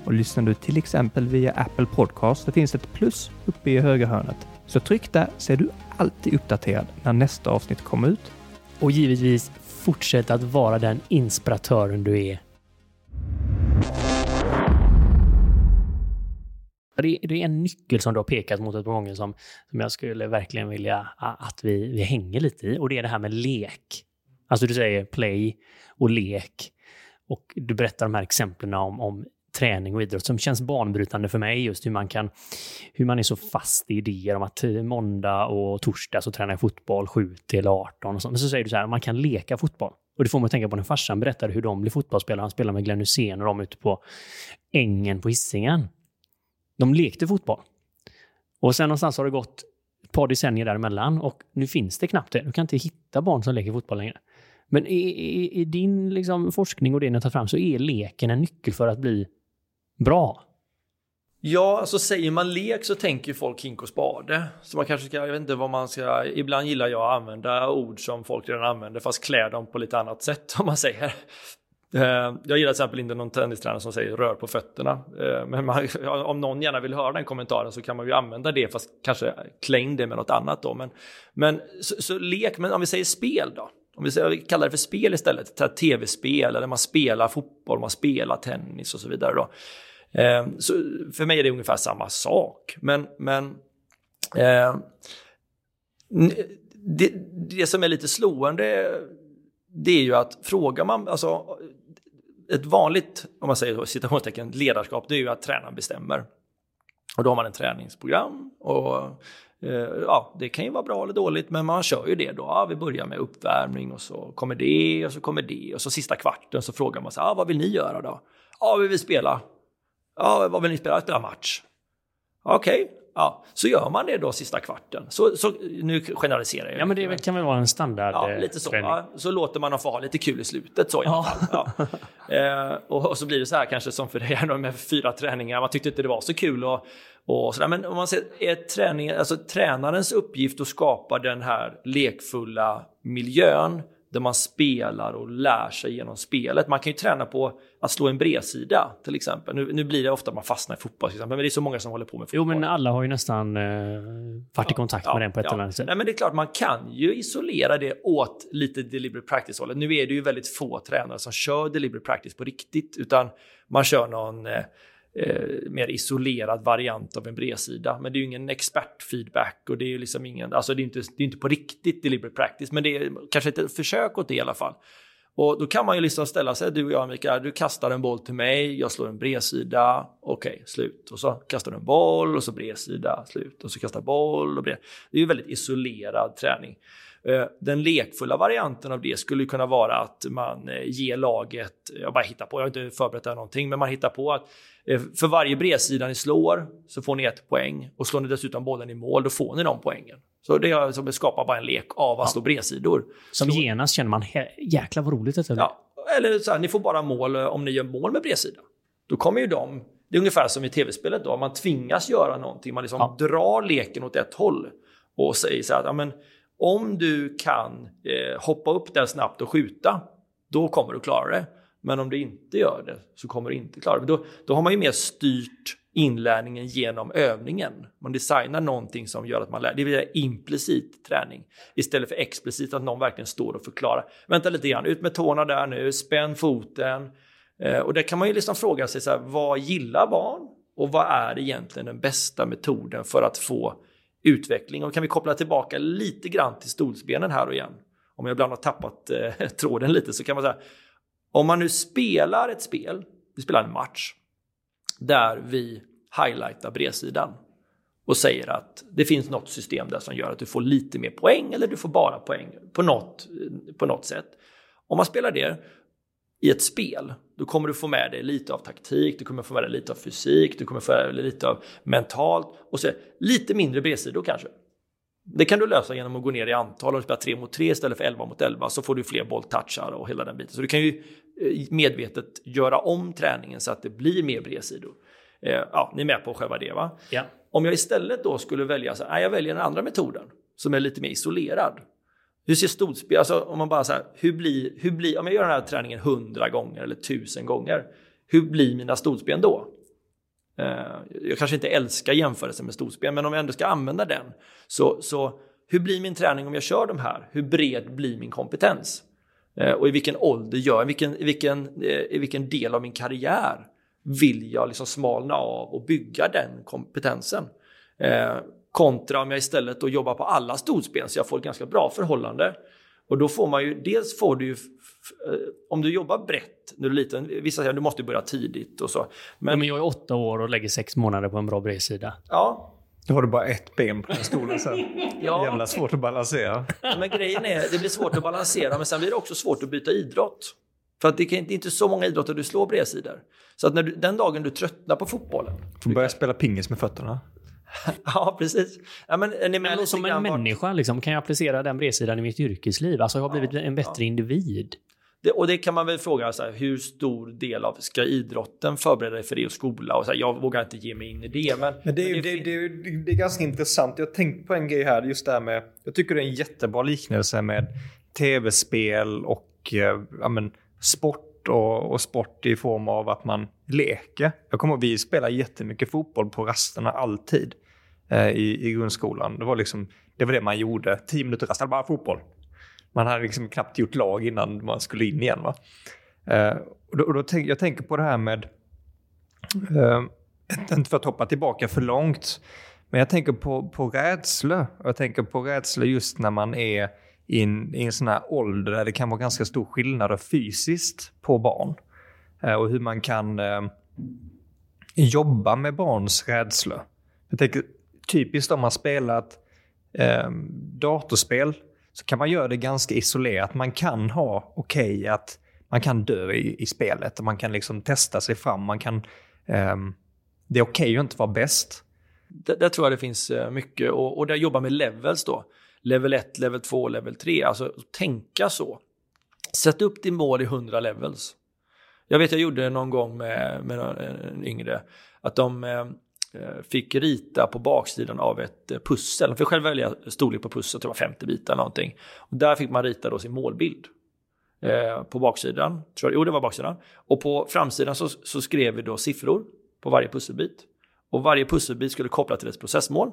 B: Och lyssnar du till exempel via Apple Podcast så finns det ett plus uppe i högra hörnet. Så tryck där så är du alltid uppdaterad när nästa avsnitt kommer ut.
C: Och givetvis fortsätt att vara den inspiratören du är. Det, det, är en nyckel som du har pekat mot ett par gånger som, som jag skulle verkligen vilja att vi, vi hänger lite i. Och det är det här med lek. Alltså du säger play och lek. Och du berättar de här exemplen om, om träning och idrott som känns banbrytande för mig. Just hur man kan, hur man är så fast i idéer om att måndag och torsdag så tränar jag fotboll 7 till 18 och så. Men så säger du så här, man kan leka fotboll. Och det får mig att tänka på när farsan berättade hur de blev fotbollsspelare. Han spelade med Glenn Hysén och de ute på ängen på Hisingen. De lekte fotboll. Och sen någonstans har det gått ett par decennier däremellan och nu finns det knappt det. Du kan inte hitta barn som leker fotboll längre. Men i, i, i din liksom, forskning och det ni tar fram så är leken en nyckel för att bli bra.
A: Ja, alltså säger man lek så tänker folk hink och spade. Så man kanske ska, jag vet inte vad man ska, ibland gillar jag att använda ord som folk redan använder fast klä dem på lite annat sätt <laughs> om man säger. Eh, jag gillar till exempel inte någon tennistränare som säger rör på fötterna. Eh, men man, <laughs> om någon gärna vill höra den kommentaren så kan man ju använda det fast kanske klä in det med något annat då. Men, men så, så lek, men om vi säger spel då? Om vi, säger, vi kallar det för spel istället, tv-spel eller man spelar fotboll, man spelar tennis och så vidare. Då. Eh, så för mig är det ungefär samma sak. Men, men det, det som är lite slående det är ju att frågar man, alltså ett vanligt, om man säger citationstecken, ledarskap, det är ju att tränaren bestämmer. Och då har man ett träningsprogram och eh, ja, det kan ju vara bra eller dåligt, men man kör ju det då. Ja, vi börjar med uppvärmning och så kommer det och så kommer det och så sista kvarten så frågar man sig, ja, vad vill ni göra då? Ja, vi vill spela. Ja, vad vill ni spela? Spela match. Okej, okay. Ja, så gör man det då sista kvarten. Så, så, nu generaliserar jag.
C: Ja, men det kan väl vara en standard
A: Ja, lite så. Ja, så låter man dem få ha lite kul i slutet så i fall. Ja. <laughs> Eh, och, och, så blir det så här kanske som för dig med fyra träningar. Man tyckte inte det var så kul och, och sådär. Men om man ser är träning, alltså tränarens uppgift att skapa den här lekfulla miljön där man spelar och lär sig genom spelet. Man kan ju träna på att slå en bredsida till exempel. Nu, nu blir det ofta att man fastnar i fotboll, till exempel, men det är så många som håller på med fotboll.
C: Jo, men alla har ju nästan eh, varit i kontakt ja, med den på ett ja. eller annat sätt.
A: Nej, men det är klart, man kan ju isolera det åt lite deliberate practice-hållet. Nu är det ju väldigt få tränare som kör deliberate practice på riktigt, utan man kör någon eh, eh, mer isolerad variant av en bredsida. Men det är ju ingen expertfeedback och det är ju liksom ingen, alltså det är inte, det är inte på riktigt deliberate practice, men det är kanske ett försök åt det i alla fall. Och då kan man ju liksom ställa sig, du och jag Mikael, du kastar en boll till mig, jag slår en bredsida, okej, okay, slut. Och så kastar du en boll och så bredsida, slut. Och så kastar boll och bred. Det är ju väldigt isolerad träning. Eh, den lekfulla varianten av det skulle kunna vara att man eh, ger laget, jag bara hittar på, jag har inte förberett det någonting, men man hittar på att eh, för varje bredsida ni slår så får ni ett poäng och slår ni dessutom bollen i mål då får ni de poängen. Så det är som skapar bara en lek av att ja. slå bredsidor.
C: Som slå... genast känner man, jäklar vad roligt detta
A: Ja, eller så här, ni får bara mål om ni gör mål med bredsida. Då kommer ju de, det är ungefär som i tv-spelet då, man tvingas göra någonting, man liksom ja. drar leken åt ett håll och säger så här, ja men om du kan eh, hoppa upp där snabbt och skjuta, då kommer du klara det. Men om du inte gör det så kommer du inte klara det. Då, då har man ju mer styrt inlärningen genom övningen. Man designar någonting som gör att man lär. Det vill säga implicit träning istället för explicit att någon verkligen står och förklarar. Vänta lite grann, ut med tårna där nu, spänn foten. Eh, och där kan man ju liksom fråga sig så här, vad gillar barn? Och vad är egentligen den bästa metoden för att få utveckling. Och kan vi koppla tillbaka lite grann till stolsbenen här och igen. Om jag ibland har tappat eh, <laughs> tråden lite så kan man säga om man nu spelar ett spel, vi spelar en match där vi highlightar bredsidan och säger att det finns något system där som gör att du får lite mer poäng eller du får bara poäng på något, eh, på något sätt. Om man spelar det i ett spel, då kommer du få med dig lite av taktik, du kommer få med dig lite av fysik, du kommer få med dig lite av mentalt och så lite mindre bredsidor kanske. Det kan du lösa genom att gå ner i antal och spela 3 mot 3 istället för 11 mot 11 så får du fler bolltouchar och hela den biten. Så du kan ju eh, medvetet göra om träningen så att det blir mer bredsidor. Eh, ja, ni är med på själva det va?
C: Ja.
A: Om jag istället då skulle välja, så här, jag väljer den andra metoden som är lite mer isolerad. Hur ser stolspel, alltså om man bara så här, hur blir, hur blir, om jag gör den här träningen hundra gånger eller tusen gånger, hur blir mina stolsben då? Eh, jag kanske inte älskar jämförelsen med stolsben, men om jag ändå ska använda den, så, så hur blir min träning om jag kör de här? Hur bred blir min kompetens? Eh, och i vilken ålder gör jag, i vilken, i, vilken, eh, i vilken del av min karriär vill jag liksom smalna av och bygga den kompetensen? Eh, Kontra om jag istället då jobbar på alla stolsben så jag får ett ganska bra förhållande. Och då får man ju, dels får du ju, eh, om du jobbar brett när du är liten, vissa säger att du måste börja tidigt och så.
C: Men, ja, men jag är åtta år och lägger sex månader på en bra bredsida.
A: Ja.
B: Då har du bara ett ben på den stolen sen. ja. Jävla svårt att balansera.
A: Men grejen är, det blir svårt att balansera, men sen blir det också svårt att byta idrott. För att det är inte så många idrotter du slår bredsidor. Så att när du, den dagen du tröttnar på fotbollen.
B: Får börja spela pingis med fötterna. <laughs>
A: ja, precis. Ja, men,
C: ni men som en människa, liksom, kan jag applicera den bredsidan i mitt yrkesliv? Alltså, jag har blivit ja, en bättre ja. individ.
A: Det, och det kan man väl fråga, så här, hur stor del av, ska idrotten förbereda dig för det och skola? Och så här, jag vågar inte ge mig in i det. Men,
B: men, det, är, men det, det, det, det, är ganska intressant. Jag har tänkt på en grej här, just det här med, jag tycker det är en jättebra liknelse med tv-spel och eh, ja, men, sport och, och, sport i form av att man leker. Jag kommer ihåg, vi spelar jättemycket fotboll på rasterna alltid. Eh, i, i grundskolan. Det var, liksom, det var det man gjorde. Tio minuter rast, bara fotboll. Man hade liksom knappt gjort lag innan man skulle in igen. Va? Eh, och då, och då tänk, jag tänker på det här med, eh, inte för att hoppa tillbaka för långt, men jag tänker på, på rädsla. Jag tänker på rädsla just när man är i en, i en sån här ålder där det kan vara ganska stor skillnad fysiskt på barn. Eh, och hur man kan eh, jobba med barns rädsla. Jag tänker typiskt om man spelat eh, datorspel så kan man göra det ganska isolerat. Man kan ha okej okay, att man kan dö i, i spelet och man kan liksom testa sig fram. Man kan, eh, det är okej okay att inte vara bäst.
A: Där, där, tror jag det finns eh, mycket och, och där jobbar med levels då. Level 1, level 2, level 3. Alltså tänka så. Sätt upp din mål i 100 levels. Jag vet jag gjorde det någon gång med, med eh, en yngre. Att de eh, Eh, fick rita på baksidan av ett eh, pussel. De fick själv välja storlek på pusslet, det var 50 bitar eller någonting. Och där fick man rita då sin målbild. Eh, på baksidan, tror jag, jo det var baksidan. Och på framsidan så, så skrev vi då siffror på varje pusselbit. Och varje pusselbit skulle koppla till ett processmål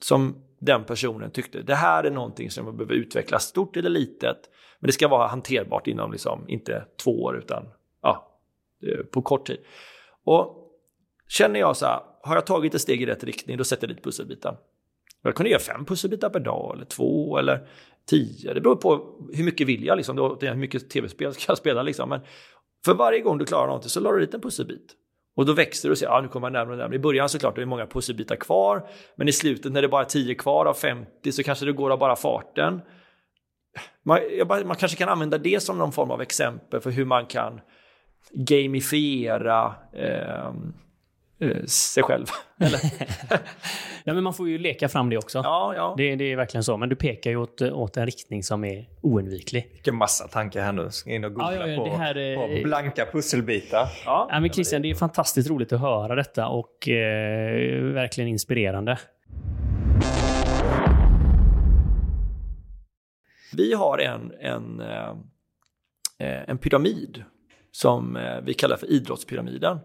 A: som den personen tyckte, det här är någonting som behöver utvecklas stort eller litet, men det ska vara hanterbart inom, liksom, inte två år, utan ja, eh, på kort tid. Och känner jag så här, har jag tagit ett steg i rätt riktning, då sätter jag dit pusselbitar. Jag kunde göra fem pusselbitar per dag, eller två, eller tio. Det beror på hur mycket vill jag, liksom, hur mycket tv-spel ska jag spela. Liksom. Men för varje gång du klarar någonting så la du dit en pusselbit. Och då växer du och säger, ja ah, nu kommer jag närmare och närmare. I början såklart, det är många pusselbitar kvar. Men i slutet när det bara är 10 kvar av 50 så kanske det går av bara farten. Man, bara, man kanske kan använda det som någon form av exempel för hur man kan gamifiera eh, eh sig själv. <laughs> Eller? <laughs>
C: Nej, men man får ju leka fram det också.
A: Ja, ja.
C: Det, det är verkligen så. Men du pekar ju åt, åt en riktning som är oundviklig.
B: Vilken massa tankar här nu. Ska in och googla ja, ja, på, är... på, blanka pusselbitar.
C: Ja, ja men Christian, det är fantastiskt roligt att höra detta och eh, verkligen inspirerande.
A: Vi har en, en, eh, en pyramid som eh, vi kallar för idrottspyramiden.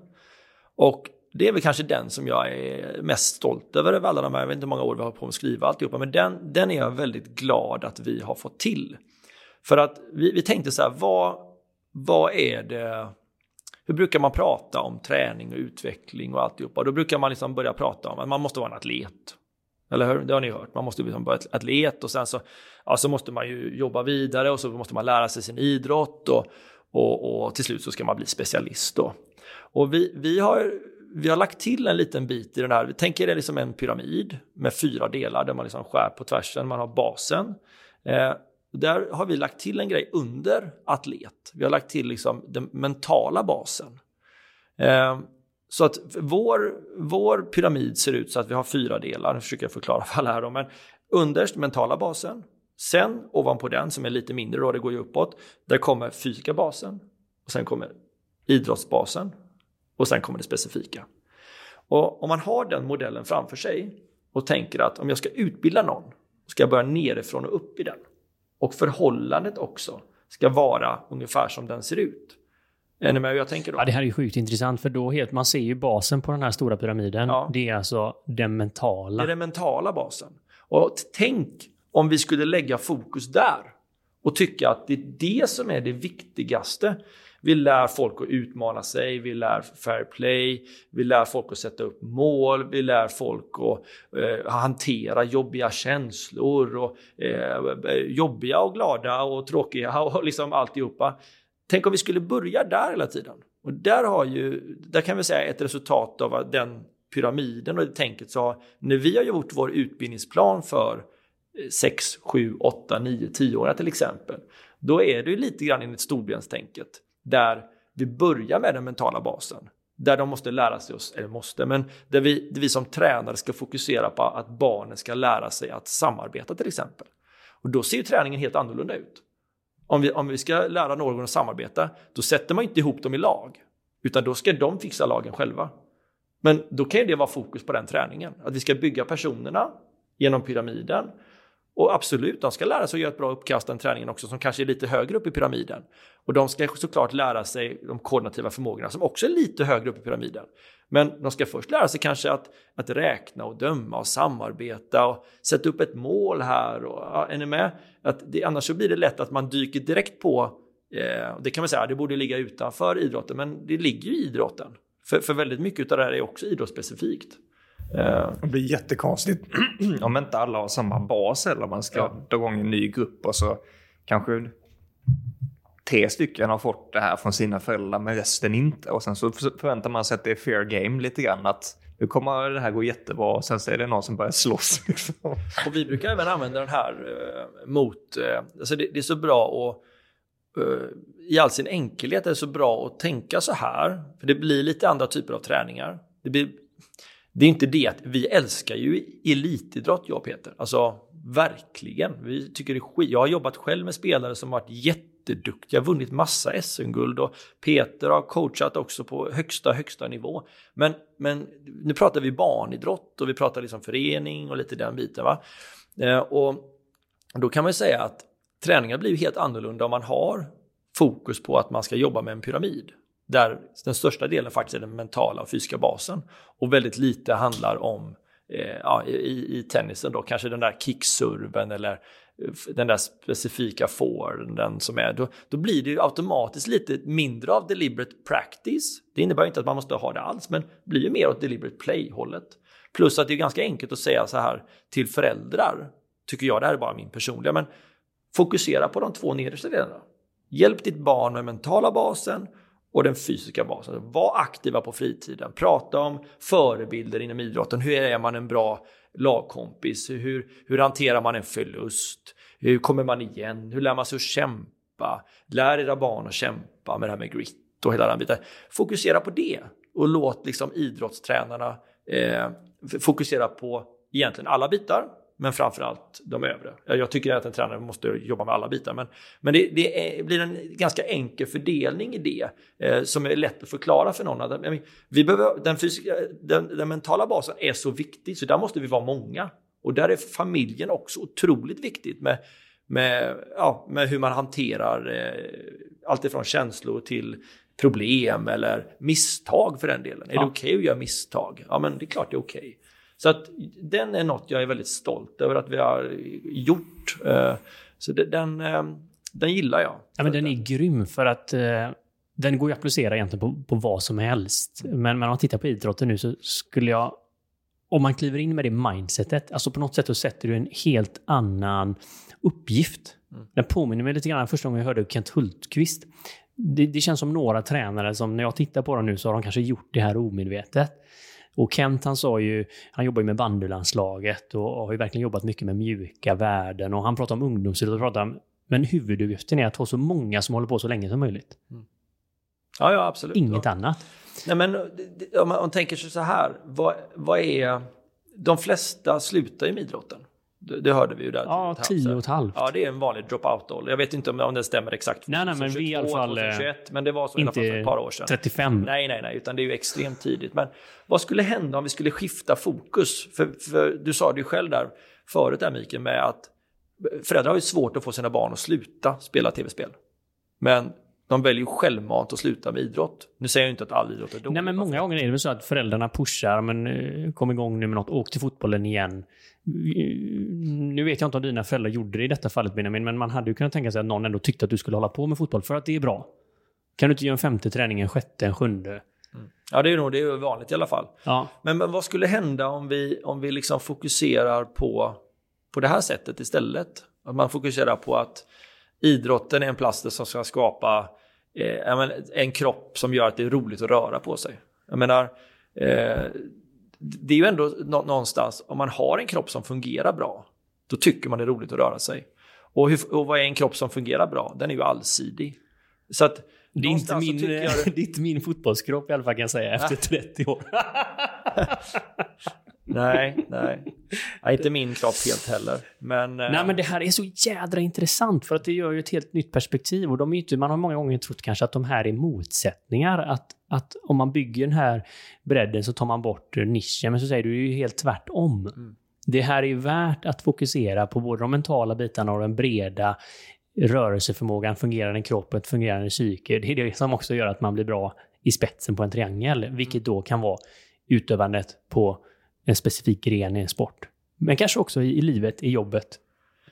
A: Och det är väl kanske den som jag är mest stolt över av alla de här, jag vet inte hur många år vi har på att skriva alltihopa, men den, den är jag väldigt glad att vi har fått till. För att vi, vi tänkte så här, vad, vad är det, hur brukar man prata om träning och utveckling och alltihopa? Då brukar man liksom börja prata om att man måste vara en atlet. Eller hur? Det har ni hört. Man måste liksom vara atlet och sen så, ja, så måste man ju jobba vidare och så måste man lära sig sin idrott och, och, och till slut så ska man bli specialist då. Och vi, vi har vi har lagt till en liten bit i den här. Vi tänker det liksom en pyramid med fyra delar där man liksom skär på tvärsen. Man har basen. Eh, där har vi lagt till en grej under atlet. Vi har lagt till liksom den mentala basen. Eh, så att vår, vår pyramid ser ut så att vi har fyra delar. Nu försöker jag förklara för alla här. Då, men underst mentala basen. Sen ovanpå den som är lite mindre då, det går ju uppåt. Där kommer fysiska basen. Och sen kommer idrottsbasen och sen kommer det specifika. Och om man har den modellen framför sig och tänker att om jag ska utbilda någon ska jag börja nerifrån och upp i den. Och förhållandet också ska vara ungefär som den ser ut. Är ni med hur jag tänker då?
C: Ja, det här är ju sjukt intressant för då helt, man ser ju basen på den här stora pyramiden. Ja. Det är alltså den mentala.
A: Det är den mentala basen. Och tänk om vi skulle lägga fokus där och tycka att det är det som är det viktigaste. Vi lär folk att utmana sig, vi lär fair play, vi lär folk att sätta upp mål, vi lär folk att eh, hantera jobbiga känslor och eh, jobbiga och glada och tråkiga <laughs> och liksom alltihopa. Tänk om vi skulle börja där hela tiden. Och där har ju, där kan vi säga ett resultat av den pyramiden och det tänket så när vi har gjort vår utbildningsplan för 6, 7, 8, 9, 10 år till exempel. Då är det lite grann enligt storbenstänket där vi börjar med den mentala basen. Där de måste lära sig oss, eller måste, men där vi, där vi som tränare ska fokusera på att barnen ska lära sig att samarbeta till exempel. Och då ser ju träningen helt annorlunda ut. Om vi, om vi ska lära någon att samarbeta, då sätter man inte ihop dem i lag, utan då ska de fixa lagen själva. Men då kan ju det vara fokus på den träningen, att vi ska bygga personerna genom pyramiden och absolut, de ska lära sig att göra ett bra uppkast den träningen också som kanske är lite högre upp i pyramiden. Och de ska såklart lära sig de koordinativa förmågorna som också är lite högre upp i pyramiden. Men de ska först lära sig kanske att, att räkna och döma och samarbeta och sätta upp ett mål här. Och, ja, är ni med? Att det, annars så blir det lätt att man dyker direkt på, eh, det kan man säga, det borde ligga utanför idrotten, men det ligger ju i idrotten. För, för väldigt mycket av det här är också idrottsspecifikt.
B: Det blir jättekonstigt <clears throat> om inte alla har samma bas eller man ska ja. dra igång en ny grupp och så kanske tre stycken har fått det här från sina föräldrar men resten inte. Och sen så förväntar man sig att det är fair game lite grann. Att nu kommer det här gå jättebra och sen så är det någon som börjar slåss. <laughs>
A: Och vi brukar även använda den här eh, mot, eh, alltså det, det, är så bra att eh, i all sin enkelhet är det så bra att tänka så här, för det blir lite andra typer av träningar. Det, blir, det är inte det att vi älskar ju elitidrott jag och Peter, alltså verkligen. Vi tycker det är skit. Jag har jobbat själv med spelare som varit jätteduktiga, vunnit massa SM-guld och Peter har coachat också på högsta, högsta nivå. Men, men nu pratar vi barnidrott och vi pratar liksom förening och lite den biten. Va? Eh, och då kan man säga att träningen blir helt annorlunda om man har fokus på att man ska jobba med en pyramid. Där den största delen faktiskt är den mentala och fysiska basen. Och väldigt lite handlar om, eh, ja, i, i tennisen då, kanske den där kickserven eller eh, den där specifika forehanden som är, då, då blir det ju automatiskt lite mindre av deliberate practice. Det innebär inte att man måste ha det alls, men blir ju mer åt deliberate play-hållet. Plus att det är ganska enkelt att säga så här till föräldrar, tycker jag, det här är bara min personliga, men fokusera på de två nedersta delarna. Hjälp ditt barn med mentala basen och den fysiska basen. Var aktiva på fritiden. Prata om förebilder inom idrotten. Hur är man en bra lagkompis? Hur, hur hanterar man en förlust? Hur kommer man igen? Hur lär man sig att kämpa? Lär era barn att kämpa med det här med grit och hela den biten. Fokusera på det och låt liksom idrottstränarna eh, fokusera på egentligen alla bitar men framförallt de övre. Jag tycker att en tränare måste jobba med alla bitar, men, men det, det är, blir en ganska enkel fördelning i det eh, som är lätt att förklara för någon. Att, vi behöver, den, fysiska, den, den, mentala basen är så viktig, så där måste vi vara många. Och där är familjen också otroligt viktigt med, med, ja, med hur man hanterar eh, allt ifrån känslor till problem eller misstag för den delen. Är ja. det okej okay att göra misstag? Ja, men det är klart det är okej. Okay. Så att den är något jag är väldigt stolt över att vi har gjort. Eh, så den, eh, den gillar jag.
C: Ja, men den är grym för att eh, den går ju att applicera egentligen på, på vad som helst. Men, men om man tittar på idrotten nu så skulle jag om man kliver in med det mindsetet, alltså på något sätt så sätter du en helt annan uppgift. Mm. Den påminner mig lite grann första gången jag hörde Kent Hultqvist. Det, det, känns som några tränare som när jag tittar på dem nu så har de kanske gjort det här omedvetet. Och Kent han sa ju, han jobbar ju med bandylandslaget och har ju verkligen jobbat mycket med mjuka värden och han pratar om ungdomsidrott och pratar om, men huvuduppgiften är att ha så många som håller på så länge som möjligt. Mm.
A: Ja, ja, absolut.
C: Inget
A: ja.
C: annat.
A: Nej, men om man, om man tänker sig så här, vad, vad är... De flesta slutar ju med idrotten. Det, hörde vi ju där.
C: Ja, tio och ett halvt.
A: Ja, det är en vanlig dropout-ålder. Jag vet inte om, om det stämmer exakt.
C: Nej, nej, men vi i alla fall... 2021,
A: eh, men det var så inte i alla fall för ett par år sedan.
C: 35.
A: Nej, nej, nej, utan det är ju extremt tidigt. Men vad skulle hända om vi skulle skifta fokus? För, för du sa det ju själv där förut där Mikael, med att föräldrar har ju svårt att få sina barn att sluta spela tv-spel. Men de väljer ju självmant att sluta med idrott. Nu säger jag inte att all idrott är dålig.
C: Nej, men många gånger är det väl så att föräldrarna pushar, men eh, kom igång nu med något, åk till fotbollen igen. Nu vet jag inte om dina föräldrar gjorde det i detta fallet Benjamin, men man hade ju kunnat tänka sig att någon ändå tyckte att du skulle hålla på med fotboll för att det är bra. Kan du inte göra en femte träning, en sjätte, en sjunde?
A: Mm. Ja, det är nog det är vanligt i alla fall.
C: Ja.
A: Men, men vad skulle hända om vi, om vi liksom fokuserar på, på det här sättet istället? Att man fokuserar på att idrotten är en plats som ska skapa eh, en kropp som gör att det är roligt att röra på sig. Jag menar, eh, det är ju ändå någonstans, om man har en kropp som fungerar bra, då tycker man det är roligt att röra sig. Och, hur, och vad är en kropp som fungerar bra? Den är ju allsidig. Så att
C: det är, inte min, jag... <laughs> det är inte min fotbollskropp i alla fall kan jag säga efter 30 år. <laughs>
A: nej, nej. nej. Inte min kropp helt heller. Men,
C: nej, eh, men det här är så jädra intressant för att det gör ju ett helt nytt perspektiv. Och de är inte, man har många gånger trott kanske att de här är motsättningar. Att, att om man bygger den här bredden så tar man bort nischen. Men så säger du ju helt tvärtom. Mm. Det här är värt att fokusera på både de mentala bitarna och den breda rörelseförmågan, fungerande kropp, ett fungerande psyke. Det är det som också gör att man blir bra i spetsen på en triangel, vilket då kan vara utövandet på en specifik gren i en sport. Men kanske också i, i livet, i jobbet.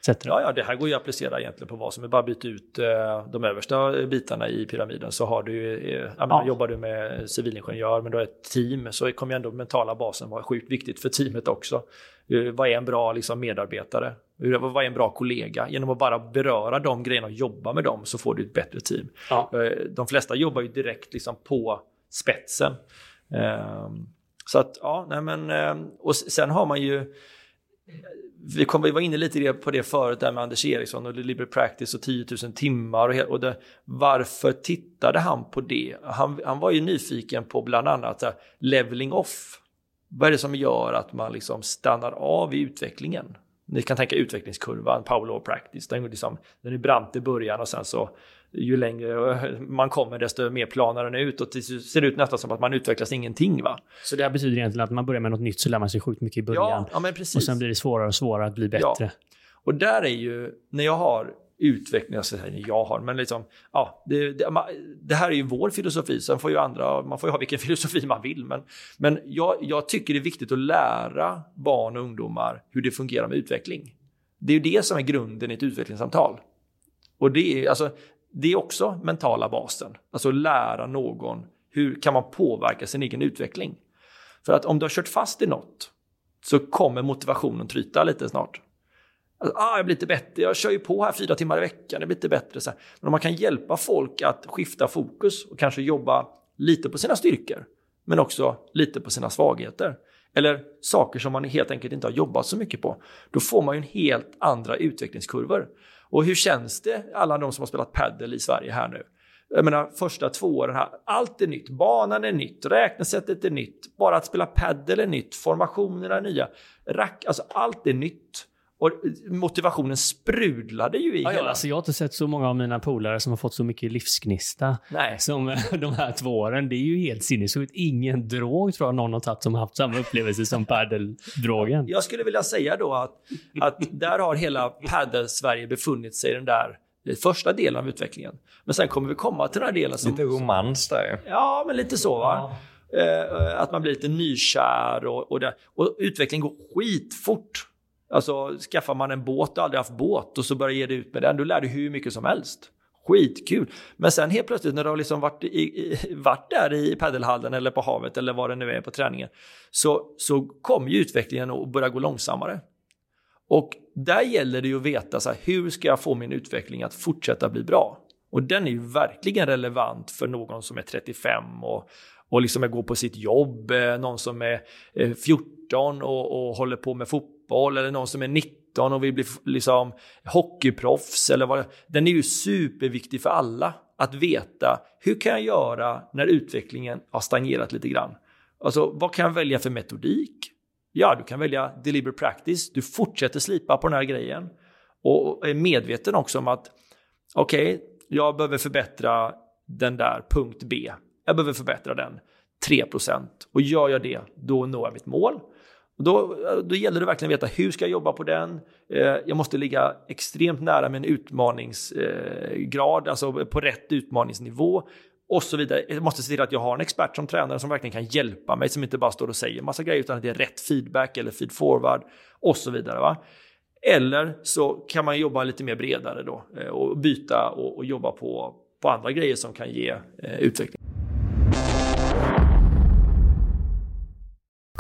A: Ja, ja, det här går ju att applicera egentligen på vad som är. Bara byta ut eh, de översta bitarna i pyramiden så har du, eh, ja. menar, jobbar du med civilingenjör men du har ett team så kommer ju ändå mentala basen vara sjukt viktigt för teamet också. Eh, vad är en bra liksom, medarbetare? Hur, vad är en bra kollega? Genom att bara beröra de grejerna och jobba med dem så får du ett bättre team.
C: Ja.
A: Eh, De flesta jobbar ju direkt liksom på spetsen. Ehm, så att, ja, nej men, eh, och sen har man ju, vi, kom, vi var inne lite på det förut där med Anders Eriksson och Deliberate Practice och 10 000 timmar och, och det, varför tittade han på det? Han, han var ju nyfiken på bland annat här, leveling off. Vad är det som gör att man liksom stannar av i utvecklingen? Ni kan tänka utvecklingskurvan, Power Law Practice. Den, liksom, den är brant i början och sen så ju längre man kommer desto mer planar den ut och till slut ser det ut nästan som att man utvecklas ingenting. Va?
C: Så det här betyder egentligen att man börjar med något nytt så lär man sig sjukt mycket i början.
A: Ja, ja,
C: och sen blir det svårare och svårare att bli
A: Ja.
C: bättre.
A: Och där är ju, när jag har utveckling, jag när jag har, men liksom, ja, det, det, det här är ju vår filosofi, sen får ju andra, man får ju ha vilken <laughs> filosofi man vill, men, men jag, jag tycker det är viktigt att lära barn och ungdomar hur det fungerar med utveckling. Det är ju det som är grunden i ett utvecklingssamtal. Och det är, alltså, det är också mentala basen, alltså lära någon hur kan man påverka sin egen utveckling. För att om du har kört fast i något så kommer motivationen tryta lite snart. Alltså, ah, jag blir lite bättre, jag kör ju på här fyra timmar i veckan, det blir lite bättre. Så här. Men om man kan hjälpa folk att skifta fokus och kanske jobba lite på sina styrkor, men också lite på sina svagheter. Eller saker som man helt enkelt inte har jobbat så mycket på. Då får man ju en helt andra utvecklingskurvor. Och hur känns det, alla de som har spelat padel i Sverige här nu? Jag menar, första två åren här, allt är nytt. Banan är nytt, räknesättet är nytt, bara att spela padel är nytt, formationerna är nya. Rack, alltså allt är nytt. Och motivationen sprudlade ju i
C: Ja, ja,
A: hela...
C: alltså jag har inte sett så många av mina polare som har fått så mycket livsgnista
A: Nej.
C: som eh, <laughs> de här två åren. Det är ju helt sinnessjukt. Ingen drog tror jag någon har tagit som har haft samma upplevelse som padeldrogen.
A: Jag skulle vilja säga då att, att där har hela padel-Sverige befunnit sig i den där eh, första delen av utvecklingen. Men sen kommer vi komma till den här delen som...
B: Lite romans där.
A: Ja, men lite så va. Eh, att man blir lite nykär och, och, det, och utvecklingen går skitfort. Alltså skaffar man en båt och aldrig haft båt och så börjar ge dig ut med den, då lär du hur mycket som helst. Skitkul. Men sen helt plötsligt när du har liksom varit, i, i, varit där i paddelhallen eller på havet eller vad det nu är på träningen så, så kommer ju utvecklingen att börja gå långsammare. Och där gäller det ju att veta så här, hur ska jag få min utveckling att fortsätta bli bra? Och den är ju verkligen relevant för någon som är 35 och, och liksom går på sitt jobb, eh, någon som är eh, 14 och, och håller på med fotboll eller någon som är 19 och vill bli liksom hockeyproffs eller vad Den är ju superviktig för alla att veta hur kan jag göra när utvecklingen har stagnerat lite grann? Alltså vad kan jag välja för metodik? Ja, du kan välja deliberate practice. Du fortsätter slipa på den här grejen och är medveten också om att okej, jag behöver förbättra den där punkt B. Jag behöver förbättra den 3% och gör jag det, då når jag mitt mål. Då, då gäller det verkligen att veta hur ska jag jobba på den. Eh, jag måste ligga extremt nära med en utmaningsgrad, alltså på rätt utmaningsnivå och så vidare. Jag måste se till att jag har en expert som tränare som verkligen kan hjälpa mig, som inte bara står och säger massa grejer, utan att det är rätt feedback eller feed forward och så vidare. Va? Eller så kan man jobba lite mer bredare då eh, och byta och, och jobba på, på andra grejer som kan ge eh, utveckling.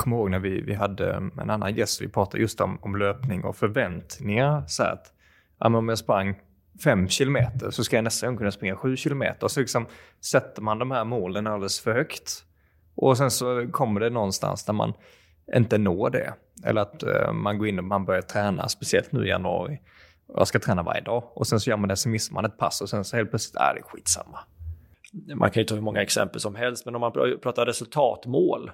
B: Kommer ihåg när vi, vi hade um, en annan gäst, vi pratade just om, om löpning och förväntningar. Så att, ja, men om jag sprang fem kilometer så ska jag nästa gång kunna springa sju kilometer. Så liksom sätter man de här målen alldeles för högt. Och sen så kommer det någonstans där man inte når det. Eller att eh, man går in och man börjar träna, speciellt nu i januari. Jag ska träna varje dag. Och sen så gör man det, så missar man ett pass och sen så helt plötsligt äh, är det skitsamma.
A: Man kan ju ta hur många exempel som helst, men om man pratar resultatmål,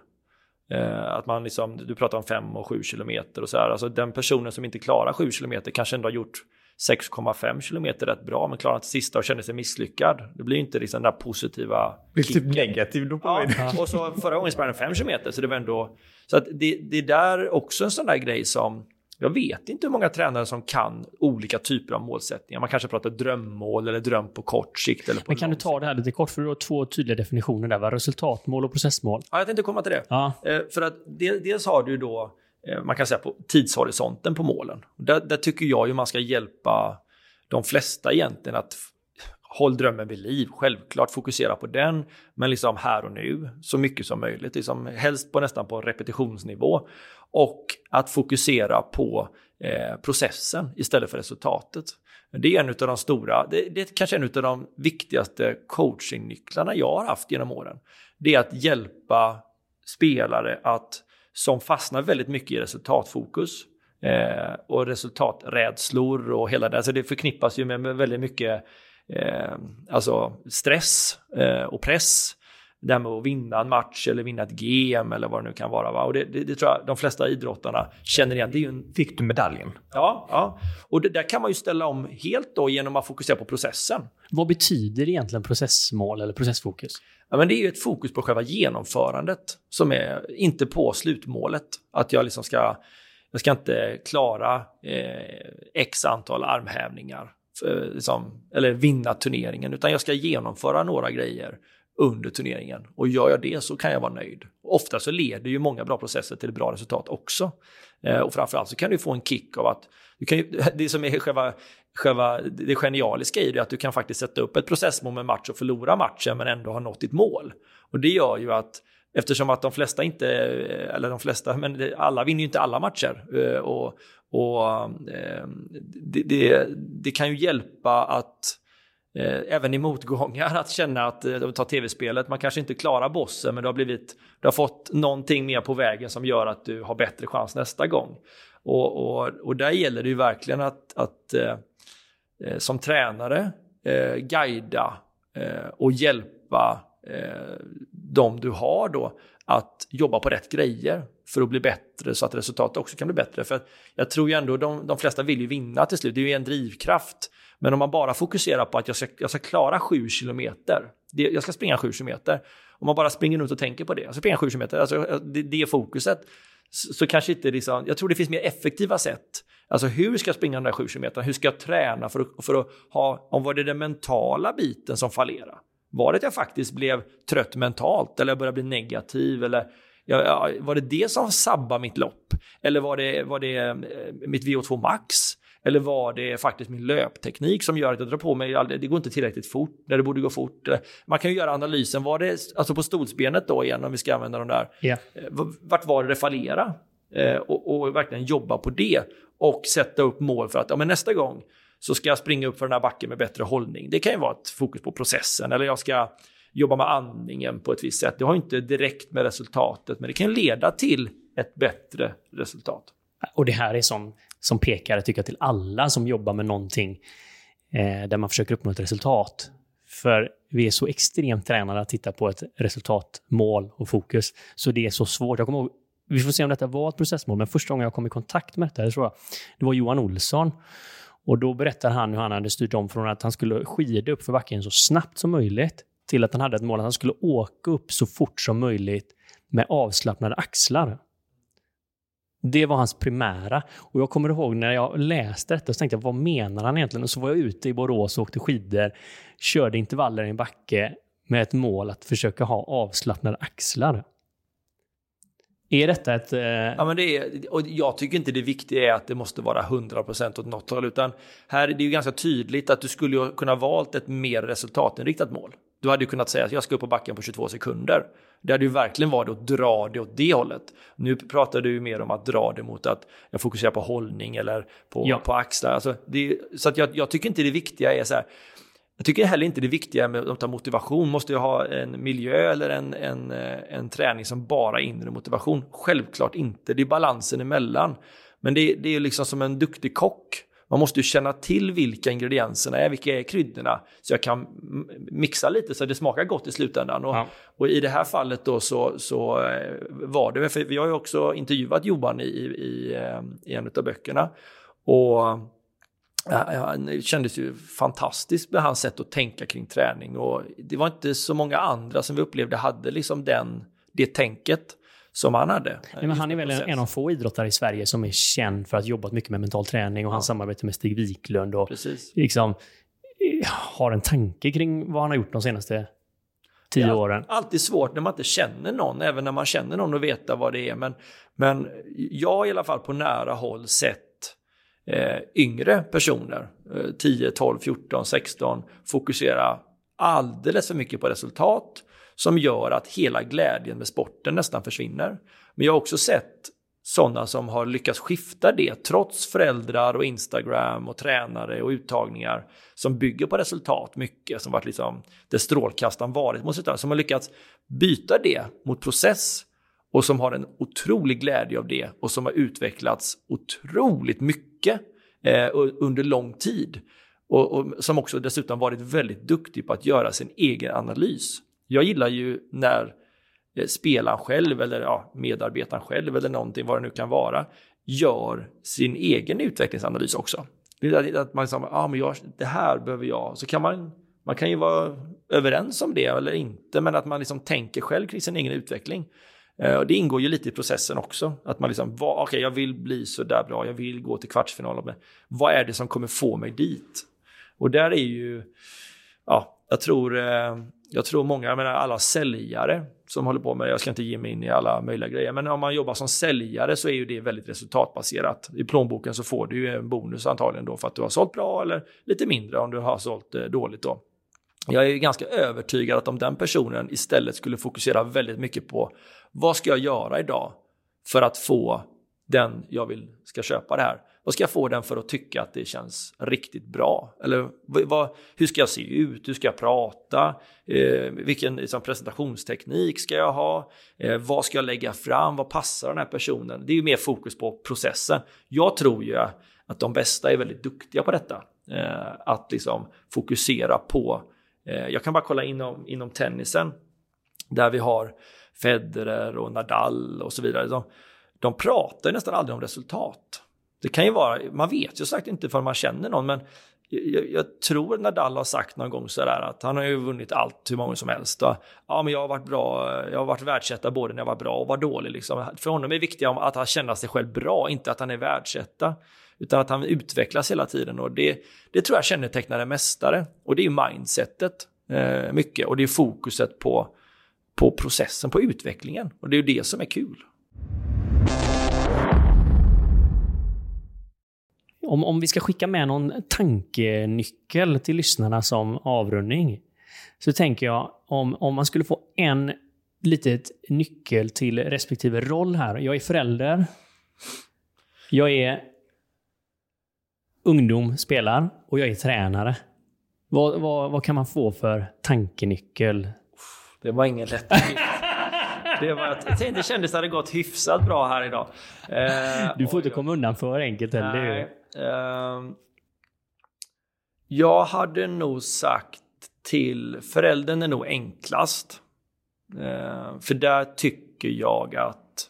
A: att man liksom, du pratar om 5 och 7 kilometer och så här, alltså den personen som inte klarar 7 kilometer kanske ändå har gjort 6,5 kilometer rätt bra, men klarar inte sista och känner sig misslyckad. Det blir ju inte liksom den där positiva
B: blir typ negativ
A: Ja, och så förra gången sprang den 5 km, så det var ändå... Så att det, det är där också en sån där grej som... Jag vet inte hur många tränare som kan olika typer av målsättningar. Man kanske pratar drömmål eller dröm på kort sikt. Eller på
C: Men kan du ta det här lite kort? För du har två tydliga definitioner där. Va? Resultatmål och processmål.
A: Ja, jag tänkte komma till det.
C: Ja.
A: Eh, för att de, dels har du då, eh, man kan säga på tidshorisonten på målen. Där, där tycker jag ju man ska hjälpa de flesta egentligen att håll drömmen vid liv. Självklart fokusera på den, men liksom här och nu så mycket som möjligt. Liksom helst på nästan på repetitionsnivå. Och att fokusera på eh, processen istället för resultatet. Det är en av de stora, det, det är kanske en av de viktigaste coachingnycklarna jag har haft genom åren. Det är att hjälpa spelare att, som fastnar väldigt mycket i resultatfokus eh, och resultaträdslor och hela det. Alltså det förknippas ju med, med väldigt mycket eh, alltså stress eh, och press det här med att vinna en match eller vinna ett GM eller vad det nu kan vara. Va? Och det, det, det, tror jag de flesta idrottarna känner igen. Det är en...
B: Fick du medaljen?
A: Ja, ja. och det, där kan man ju ställa om helt då genom att fokusera på processen.
C: Vad betyder egentligen processmål eller processfokus?
A: Ja, men det är ju ett fokus på själva genomförandet som är inte på slutmålet. Att jag liksom ska, jag ska inte klara eh, x antal armhävningar Eh, liksom, eller vinna turneringen, utan jag ska genomföra några grejer under turneringen. Och gör jag det så kan jag vara nöjd. Ofta så leder ju många bra processer till bra resultat också. Eh, och framförallt så kan du få en kick av att, du kan ju, <laughs> det som är själva, själva det genialiska i det är att du kan faktiskt sätta upp ett processmål med match och förlora matchen men ändå ha nått ditt mål. Och det gör ju att Eftersom att de flesta inte, eh, eller de flesta, men alla vinner ju inte alla matcher. Eh, och, och eh, det, det, det kan ju hjälpa att eh, även i motgångar att känna att, eh, ta tv-spelet, man kanske inte klarar bossen men du har, blivit, du har fått någonting mer på vägen som gör att du har bättre chans nästa gång. Och, och, och där gäller det ju verkligen att, att eh, eh som tränare eh, guida eh, och hjälpa eh, de du har då att jobba på rätt grejer för att bli bättre så att resultatet också kan bli bättre. För jag tror ju ändå de, de flesta vill ju vinna till slut, det är ju en drivkraft. Men om man bara fokuserar på att jag ska, jag ska klara 7 kilometer, det, jag ska springa 7 kilometer, om man bara springer runt och tänker på det, jag ska springa 7 kilometer, alltså, det, det är fokuset, så, så kanske inte liksom, jag tror det finns mer effektiva sätt. Alltså hur ska jag springa de där 7 kilometerna? Hur ska jag träna för att, för att ha, om var det den mentala biten som fallerar? Var det att jag faktiskt blev trött mentalt eller jag började bli negativ eller ja, var det det som sabbade mitt lopp? Eller var det, var det eh, mitt VO2 max? Eller var det faktiskt min löpteknik som gör att jag drar på mig, det går inte tillräckligt fort när det borde gå fort. Man kan ju göra analysen, var det, alltså på stolsbenet då igen om vi ska använda de där,
C: yeah.
A: vart var det det fallerade? Eh, och, och, verkligen jobba på det och sätta upp mål för att ja, men nästa gång så ska jag springa upp för den här backen med bättre hållning. Det kan ju vara ett fokus på processen eller jag ska jobba med andningen på ett visst sätt. Det har inte direkt med resultatet, men det kan leda till ett bättre resultat.
C: Och det här är som, som pekare, tycker jag, till alla som jobbar med någonting eh, där man försöker uppnå ett resultat. För vi är så extremt tränade att titta på ett resultat, mål och fokus. Så det är så svårt. Jag kommer ihåg, vi får se om detta var ett processmål, men första gången jag kom i kontakt med detta, det, tror jag, det var Johan Olsson. Och då berättar han hur han hade styrt om från att han skulle skida upp för backen så snabbt som möjligt till att han hade ett mål att han skulle åka upp så fort som möjligt med avslappnade axlar. Det var hans primära. Och jag kommer ihåg när jag läste detta så tänkte jag, vad menar han egentligen? Och så var jag ute i Borås och åkte skidor, körde intervaller i en backe med ett mål att försöka ha avslappnade axlar. Är detta ett... Eh...
A: Ja, men det är, och jag tycker inte det viktiga är att det måste vara 100% åt något håll, utan här är det ju ganska tydligt att du skulle kunna valt ett mer resultatinriktat mål. Du hade ju kunnat säga att jag ska upp på backen på 22 sekunder. Det hade ju verkligen varit att dra det åt det hållet. Nu pratar du ju mer om att dra det mot att jag fokuserar på hållning eller på, ja. på axlar. Alltså det, så att jag, jag, tycker inte det viktiga är så här. Jag tycker heller inte det viktiga med att ta motivation. Måste jag ha en miljö eller en, en, en träning som bara inre motivation? Självklart inte. Det är balansen emellan. Men det, det är liksom som en duktig kock man måste ju känna till vilka ingredienserna är, vilka är kryddorna, så jag kan mixa lite så det smakar gott i slutändan. Och, ja. och i det här fallet då så, så eh, var det, för vi har ju också intervjuat Johan i, i, eh, i en av böckerna. Och Det kändes ju fantastiskt med hans sätt att tänka kring träning och det var inte så många andra som vi upplevde hade liksom den, det tänket som han hade.
C: Nej, men han är väl en, en av få idrottare i Sverige som är känd för att jobbat mycket med mental träning och ja. han samarbetar med Stig Wiklund och liksom eh, har en tanke kring vad han har gjort de senaste tio åren.
A: Alltid svårt när man inte känner någon, även när man känner någon och veta vad det är. Men, men jag har i alla fall på nära håll sett eh, yngre personer, eh, 10, 12, 14, 16, fokusera alldeles för mycket på resultat som gör att hela glädjen med sporten nästan försvinner. Men jag har också sett sådana som har lyckats skifta det trots föräldrar och Instagram och tränare och uttagningar som bygger på resultat mycket, som varit liksom det strålkastaren varit mot sitt som har lyckats byta det mot process och som har en otrolig glädje av det och som har utvecklats otroligt mycket eh, under lång tid. Och, och, som också dessutom varit väldigt duktig på att göra sin egen analys. Jag gillar ju när eh, spelaren själv eller ja, medarbetaren själv eller någonting, vad det nu kan vara, gör sin egen utvecklingsanalys också. Det är att man liksom, säger, ah, men jag, det här behöver jag. Så kan man, man kan ju vara överens om det eller inte, men att man liksom tänker själv kring sin egen utveckling. Eh, det ingår ju lite i processen också. Att man liksom, okej okay, jag vill bli så där bra, jag vill gå till kvartsfinal. Vad är det som kommer få mig dit? Och där är ju, ja, jag tror, eh, jag tror många, jag menar alla säljare som håller på med det, jag ska inte ge mig in i alla möjliga grejer, men om man jobbar som säljare så är ju det väldigt resultatbaserat. I plånboken så får du ju en bonus antagligen då för att du har sålt bra eller lite mindre om du har sålt eh, dåligt då. Jag är ganska övertygad att om den personen istället skulle fokusera väldigt mycket på vad ska jag göra idag för att få den jag vill ska köpa det här? Vad ska jag få den för att tycka att det känns riktigt bra? Eller vad, hur ska jag se ut? Hur ska jag prata? Eh, vilken liksom, presentationsteknik ska jag ha? Eh, vad ska jag lägga fram? Vad passar den här personen? Det är ju mer fokus på processen. Jag tror ju att de bästa är väldigt duktiga på detta. Eh, att liksom fokusera på Eh, jag kan bara kolla inom, inom tennisen där vi har Federer och Nadal och så vidare. De, de pratar nästan aldrig om resultat. Det kan ju vara, man vet ju sagt inte för man känner någon, men jag, jag, tror Nadal har sagt någon gång sådär att han har ju vunnit allt hur många som helst. Och, ja, men jag har varit bra, jag har varit världsetta både när jag var bra och var dålig. Liksom. För honom är det viktiga att han känner sig själv bra, inte att han är världsetta utan att han utvecklas hela tiden. Och det, det tror jag kännetecknar en mästare. Och det är ju mindsetet eh, mycket. Och det är fokuset på, på processen, på utvecklingen. Och det är ju det som är kul.
C: Om, om vi ska skicka med någon tankenyckel till lyssnarna som avrundning, så tänker jag om, om man skulle få en litet nyckel till respektive roll här. Jag är förälder. Jag är ungdom spelar och jag är tränare. Vad, vad, vad kan man få för tankenyckel?
A: Det var ingen lätt det, var, det kändes att det gått hyfsat bra här idag.
C: Eh, du får inte komma undan för enkelt heller.
A: Eh, jag hade nog sagt till föräldern är nog enklast. Eh, för där tycker jag att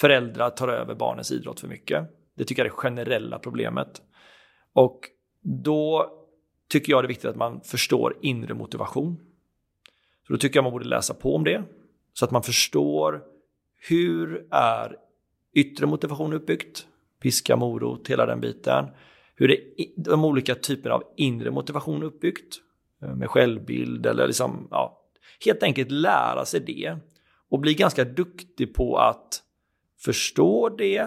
A: föräldrar tar över barnens idrott för mycket. Det tycker jag är det generella problemet. Och då tycker jag det är viktigt att man förstår inre motivation. Så då tycker jag man borde läsa på om det. Så att man förstår hur är yttre motivation uppbyggt? Piska, morot, hela den biten. Hur är de olika typerna av inre motivation uppbyggt? Eh, med självbild eller liksom, ja, helt enkelt lära sig det. Och bli ganska duktig på att förstå det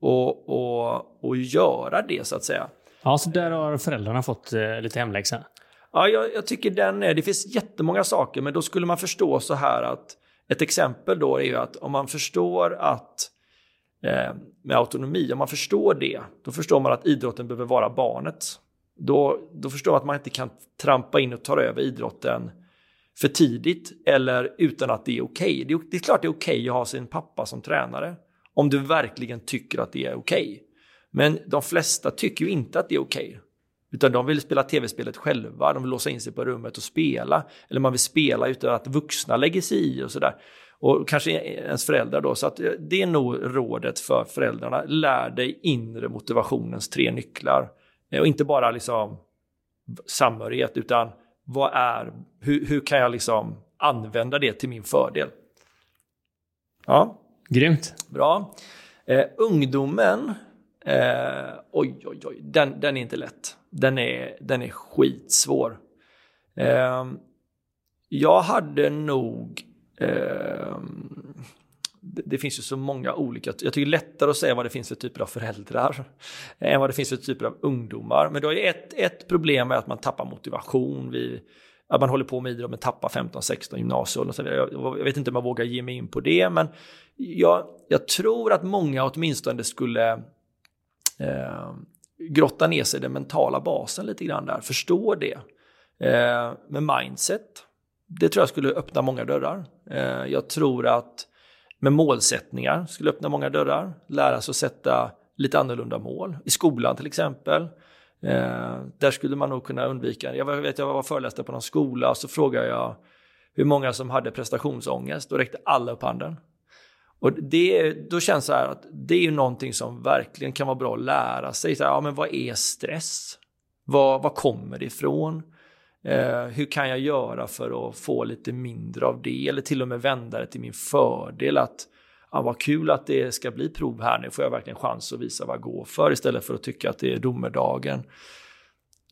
A: och, och, och göra det så att säga.
C: Ja, så där har föräldrarna fått eh, lite hemläxa.
A: Ja, jag, jag, tycker den är, det finns jättemånga saker, men då skulle man förstå så här att ett exempel då är ju att om man förstår att eh, med autonomi, om man förstår det, då förstår man att idrotten behöver vara barnet. Då, då förstår man att man inte kan trampa in och ta över idrotten för tidigt eller utan att det är okej. Okay. Det, det, är klart det är okej okay att ha sin pappa som tränare om du verkligen tycker att det är okej. Okay. Men de flesta tycker ju inte att det är okej. Utan de vill spela tv-spelet själva, de vill låsa in sig på rummet och spela. Eller man vill spela utan att vuxna lägger sig i och sådär. Och kanske ens föräldrar då. Så att eh, det är nog rådet för föräldrarna. Lär dig inre motivationens tre nycklar. Eh, och inte bara liksom samhörighet utan vad är, hur, hur kan jag liksom använda det till min fördel?
C: Ja. Grymt.
A: Bra. Eh, ungdomen Eh, oj, oj, oj, den, den är inte lätt. Den är, den är skitsvår. Eh, jag hade nog... Eh, det, det, finns ju så många olika. Jag tycker det är lättare att säga vad det finns för typer av föräldrar <laughs> än vad det finns för typer av ungdomar. Men då är ett, ett problem är att man tappar motivation vid att man håller på med idrott men tappar 15-16 gymnasieåldern. Så jag, jag vet inte om jag vågar ge mig in på det, men jag, jag tror att många åtminstone skulle eh, grotta ner sig i den mentala basen lite grann där, förstå det. Eh, med mindset, det tror jag skulle öppna många dörrar. Eh, jag tror att med målsättningar skulle öppna många dörrar, lära sig att sätta lite annorlunda mål. I skolan till exempel. Eh, där skulle man nog kunna undvika, jag vet jag var föreläste på någon skola och så frågade jag hur många som hade prestationsångest, då räckte alla upp handen. Och det, då känns det här att det är ju någonting som verkligen kan vara bra att lära sig. Så här, ja, men vad är stress? Vad, vad kommer det ifrån? Eh, hur kan jag göra för att få lite mindre av det? Eller till och med vända det till min fördel. Att ja, vad kul att det ska bli prov här nu, får jag verkligen chans att visa vad jag går för istället för att tycka att det är domedagen.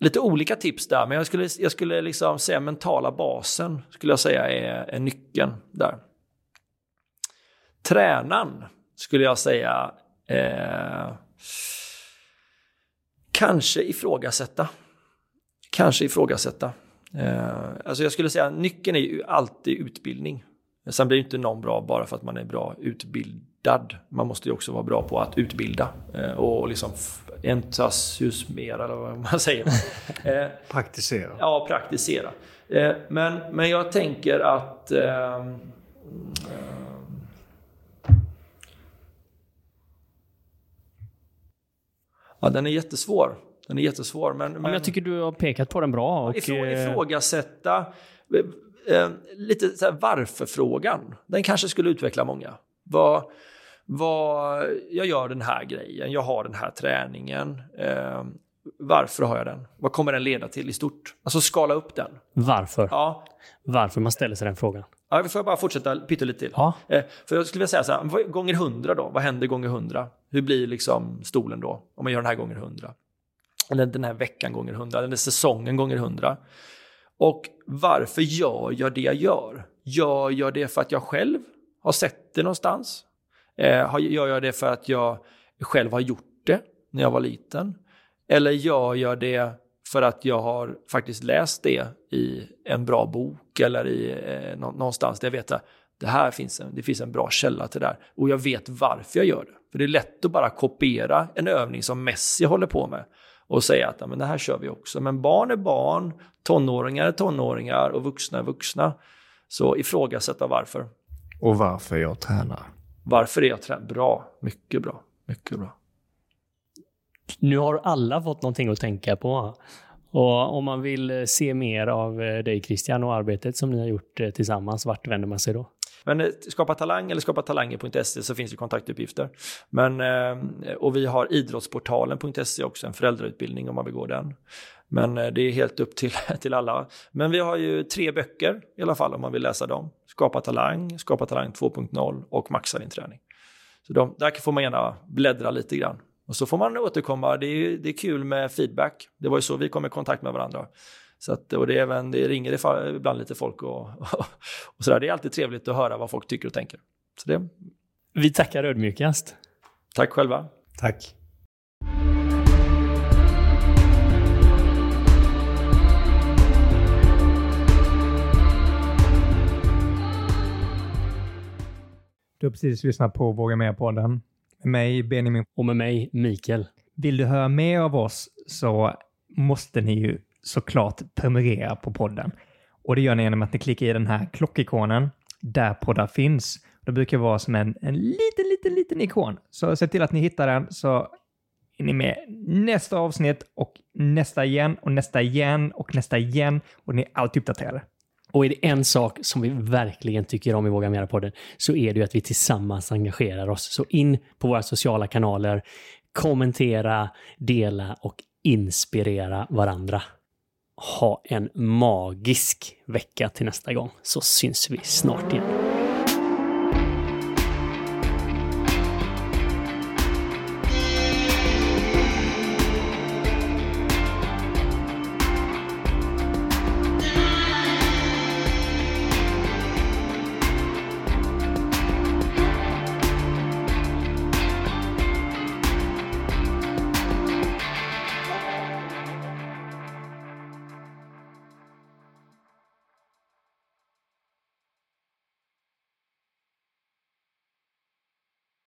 A: Lite olika tips där, men jag skulle, jag skulle liksom säga mentala basen skulle jag säga är, är nyckeln där. Tränaren skulle jag säga eh, kanske ifrågasätta. Kanske ifrågasätta. Eh, alltså jag skulle säga nyckeln är ju alltid utbildning. Sen blir inte någon bra bara för att man är bra utbildad. Man måste ju också vara bra på att utbilda eh, och liksom entusiasmera eller vad man <laughs> säger.
B: Eh, praktisera.
A: Ja, praktisera. Eh, men, men jag tänker att Ja, den är jättesvår. Den är jättesvår. Men, men...
C: Ja, men jag tycker du har pekat på den bra. Och,
A: ifrå, ifrågasätta eh, lite så varför-frågan. Den kanske skulle utveckla många. Vad, vad, jag gör den här grejen, jag har den här träningen. Eh, varför har jag den? Vad kommer den leda till i stort? Alltså skala upp den.
C: Varför?
A: Ja.
C: Varför man ställer sig den frågan.
A: Ja, får jag bara fortsätta pyttelite till?
C: Ja.
A: Eh, för jag skulle vilja säga så här, gånger hundra då? Vad händer gånger hundra? Hur blir liksom stolen då? Om man gör den här gånger hundra? Eller den här veckan gånger hundra? Eller säsongen gånger hundra? Och varför gör jag det jag gör? Gör jag det för att jag själv har sett det någonstans? Eh, gör jag det för att jag själv har gjort det när jag var liten? Eller gör jag det för att jag har faktiskt läst det i en bra bok eller i eh, någonstans där jag vet att det här finns en, det finns en bra källa till det där. Och jag vet varför jag gör det. För det är lätt att bara kopiera en övning som Messi håller på med och säga att men det här kör vi också. Men barn är barn, tonåringar är tonåringar och vuxna är vuxna. Så ifrågasätta varför.
B: Och varför jag tränar.
A: Varför är jag tränar? Bra, mycket bra, mycket bra.
C: Nu har alla fått någonting att tänka på. Och om man vill se mer av dig Christian och arbetet som ni har gjort eh, tillsammans, vart vänder man sig då?
A: Men eh, skapa talang eller skapa talanger.se så finns det kontaktuppgifter. Men, eh, och vi har idrottsportalen.se också, en föräldrautbildning om man vill gå den. Men eh, det är helt upp till, <laughs> till alla. Men vi har ju tre böcker i alla fall om man vill läsa dem. Skapa talang, Skapa talang 2.0 och Maxa din träning. Så de, där får man gärna bläddra lite grann. Och så får man återkomma. Det är, det är kul med feedback. Det var ju så vi kom i kontakt med varandra. Så att, och det, är även, det ringer ibland lite folk och, <laughs> och sådär. Det är alltid trevligt att höra vad folk tycker och tänker. Så det...
C: Vi tackar ödmjukast.
A: Tack själva.
B: Tack. Du har precis lyssnat på Våga Mer-podden. Med mig, Benjamin.
C: Och med mig, Mikael.
B: Vill du höra mer av oss så måste ni ju såklart prenumerera på podden. Och det gör ni genom att ni klickar i den här klockikonen där poddar finns. Det brukar vara som en, en liten, liten, liten ikon. Så se till att ni hittar den så är ni med nästa avsnitt och nästa igen och nästa igen och nästa igen och ni är alltid uppdaterade.
C: Och är det en sak som vi verkligen tycker om i Våga Mera-podden så är det ju att vi tillsammans engagerar oss. Så in på våra sociala kanaler, kommentera, dela och inspirera varandra. Ha en magisk vecka till nästa gång så syns vi snart igen.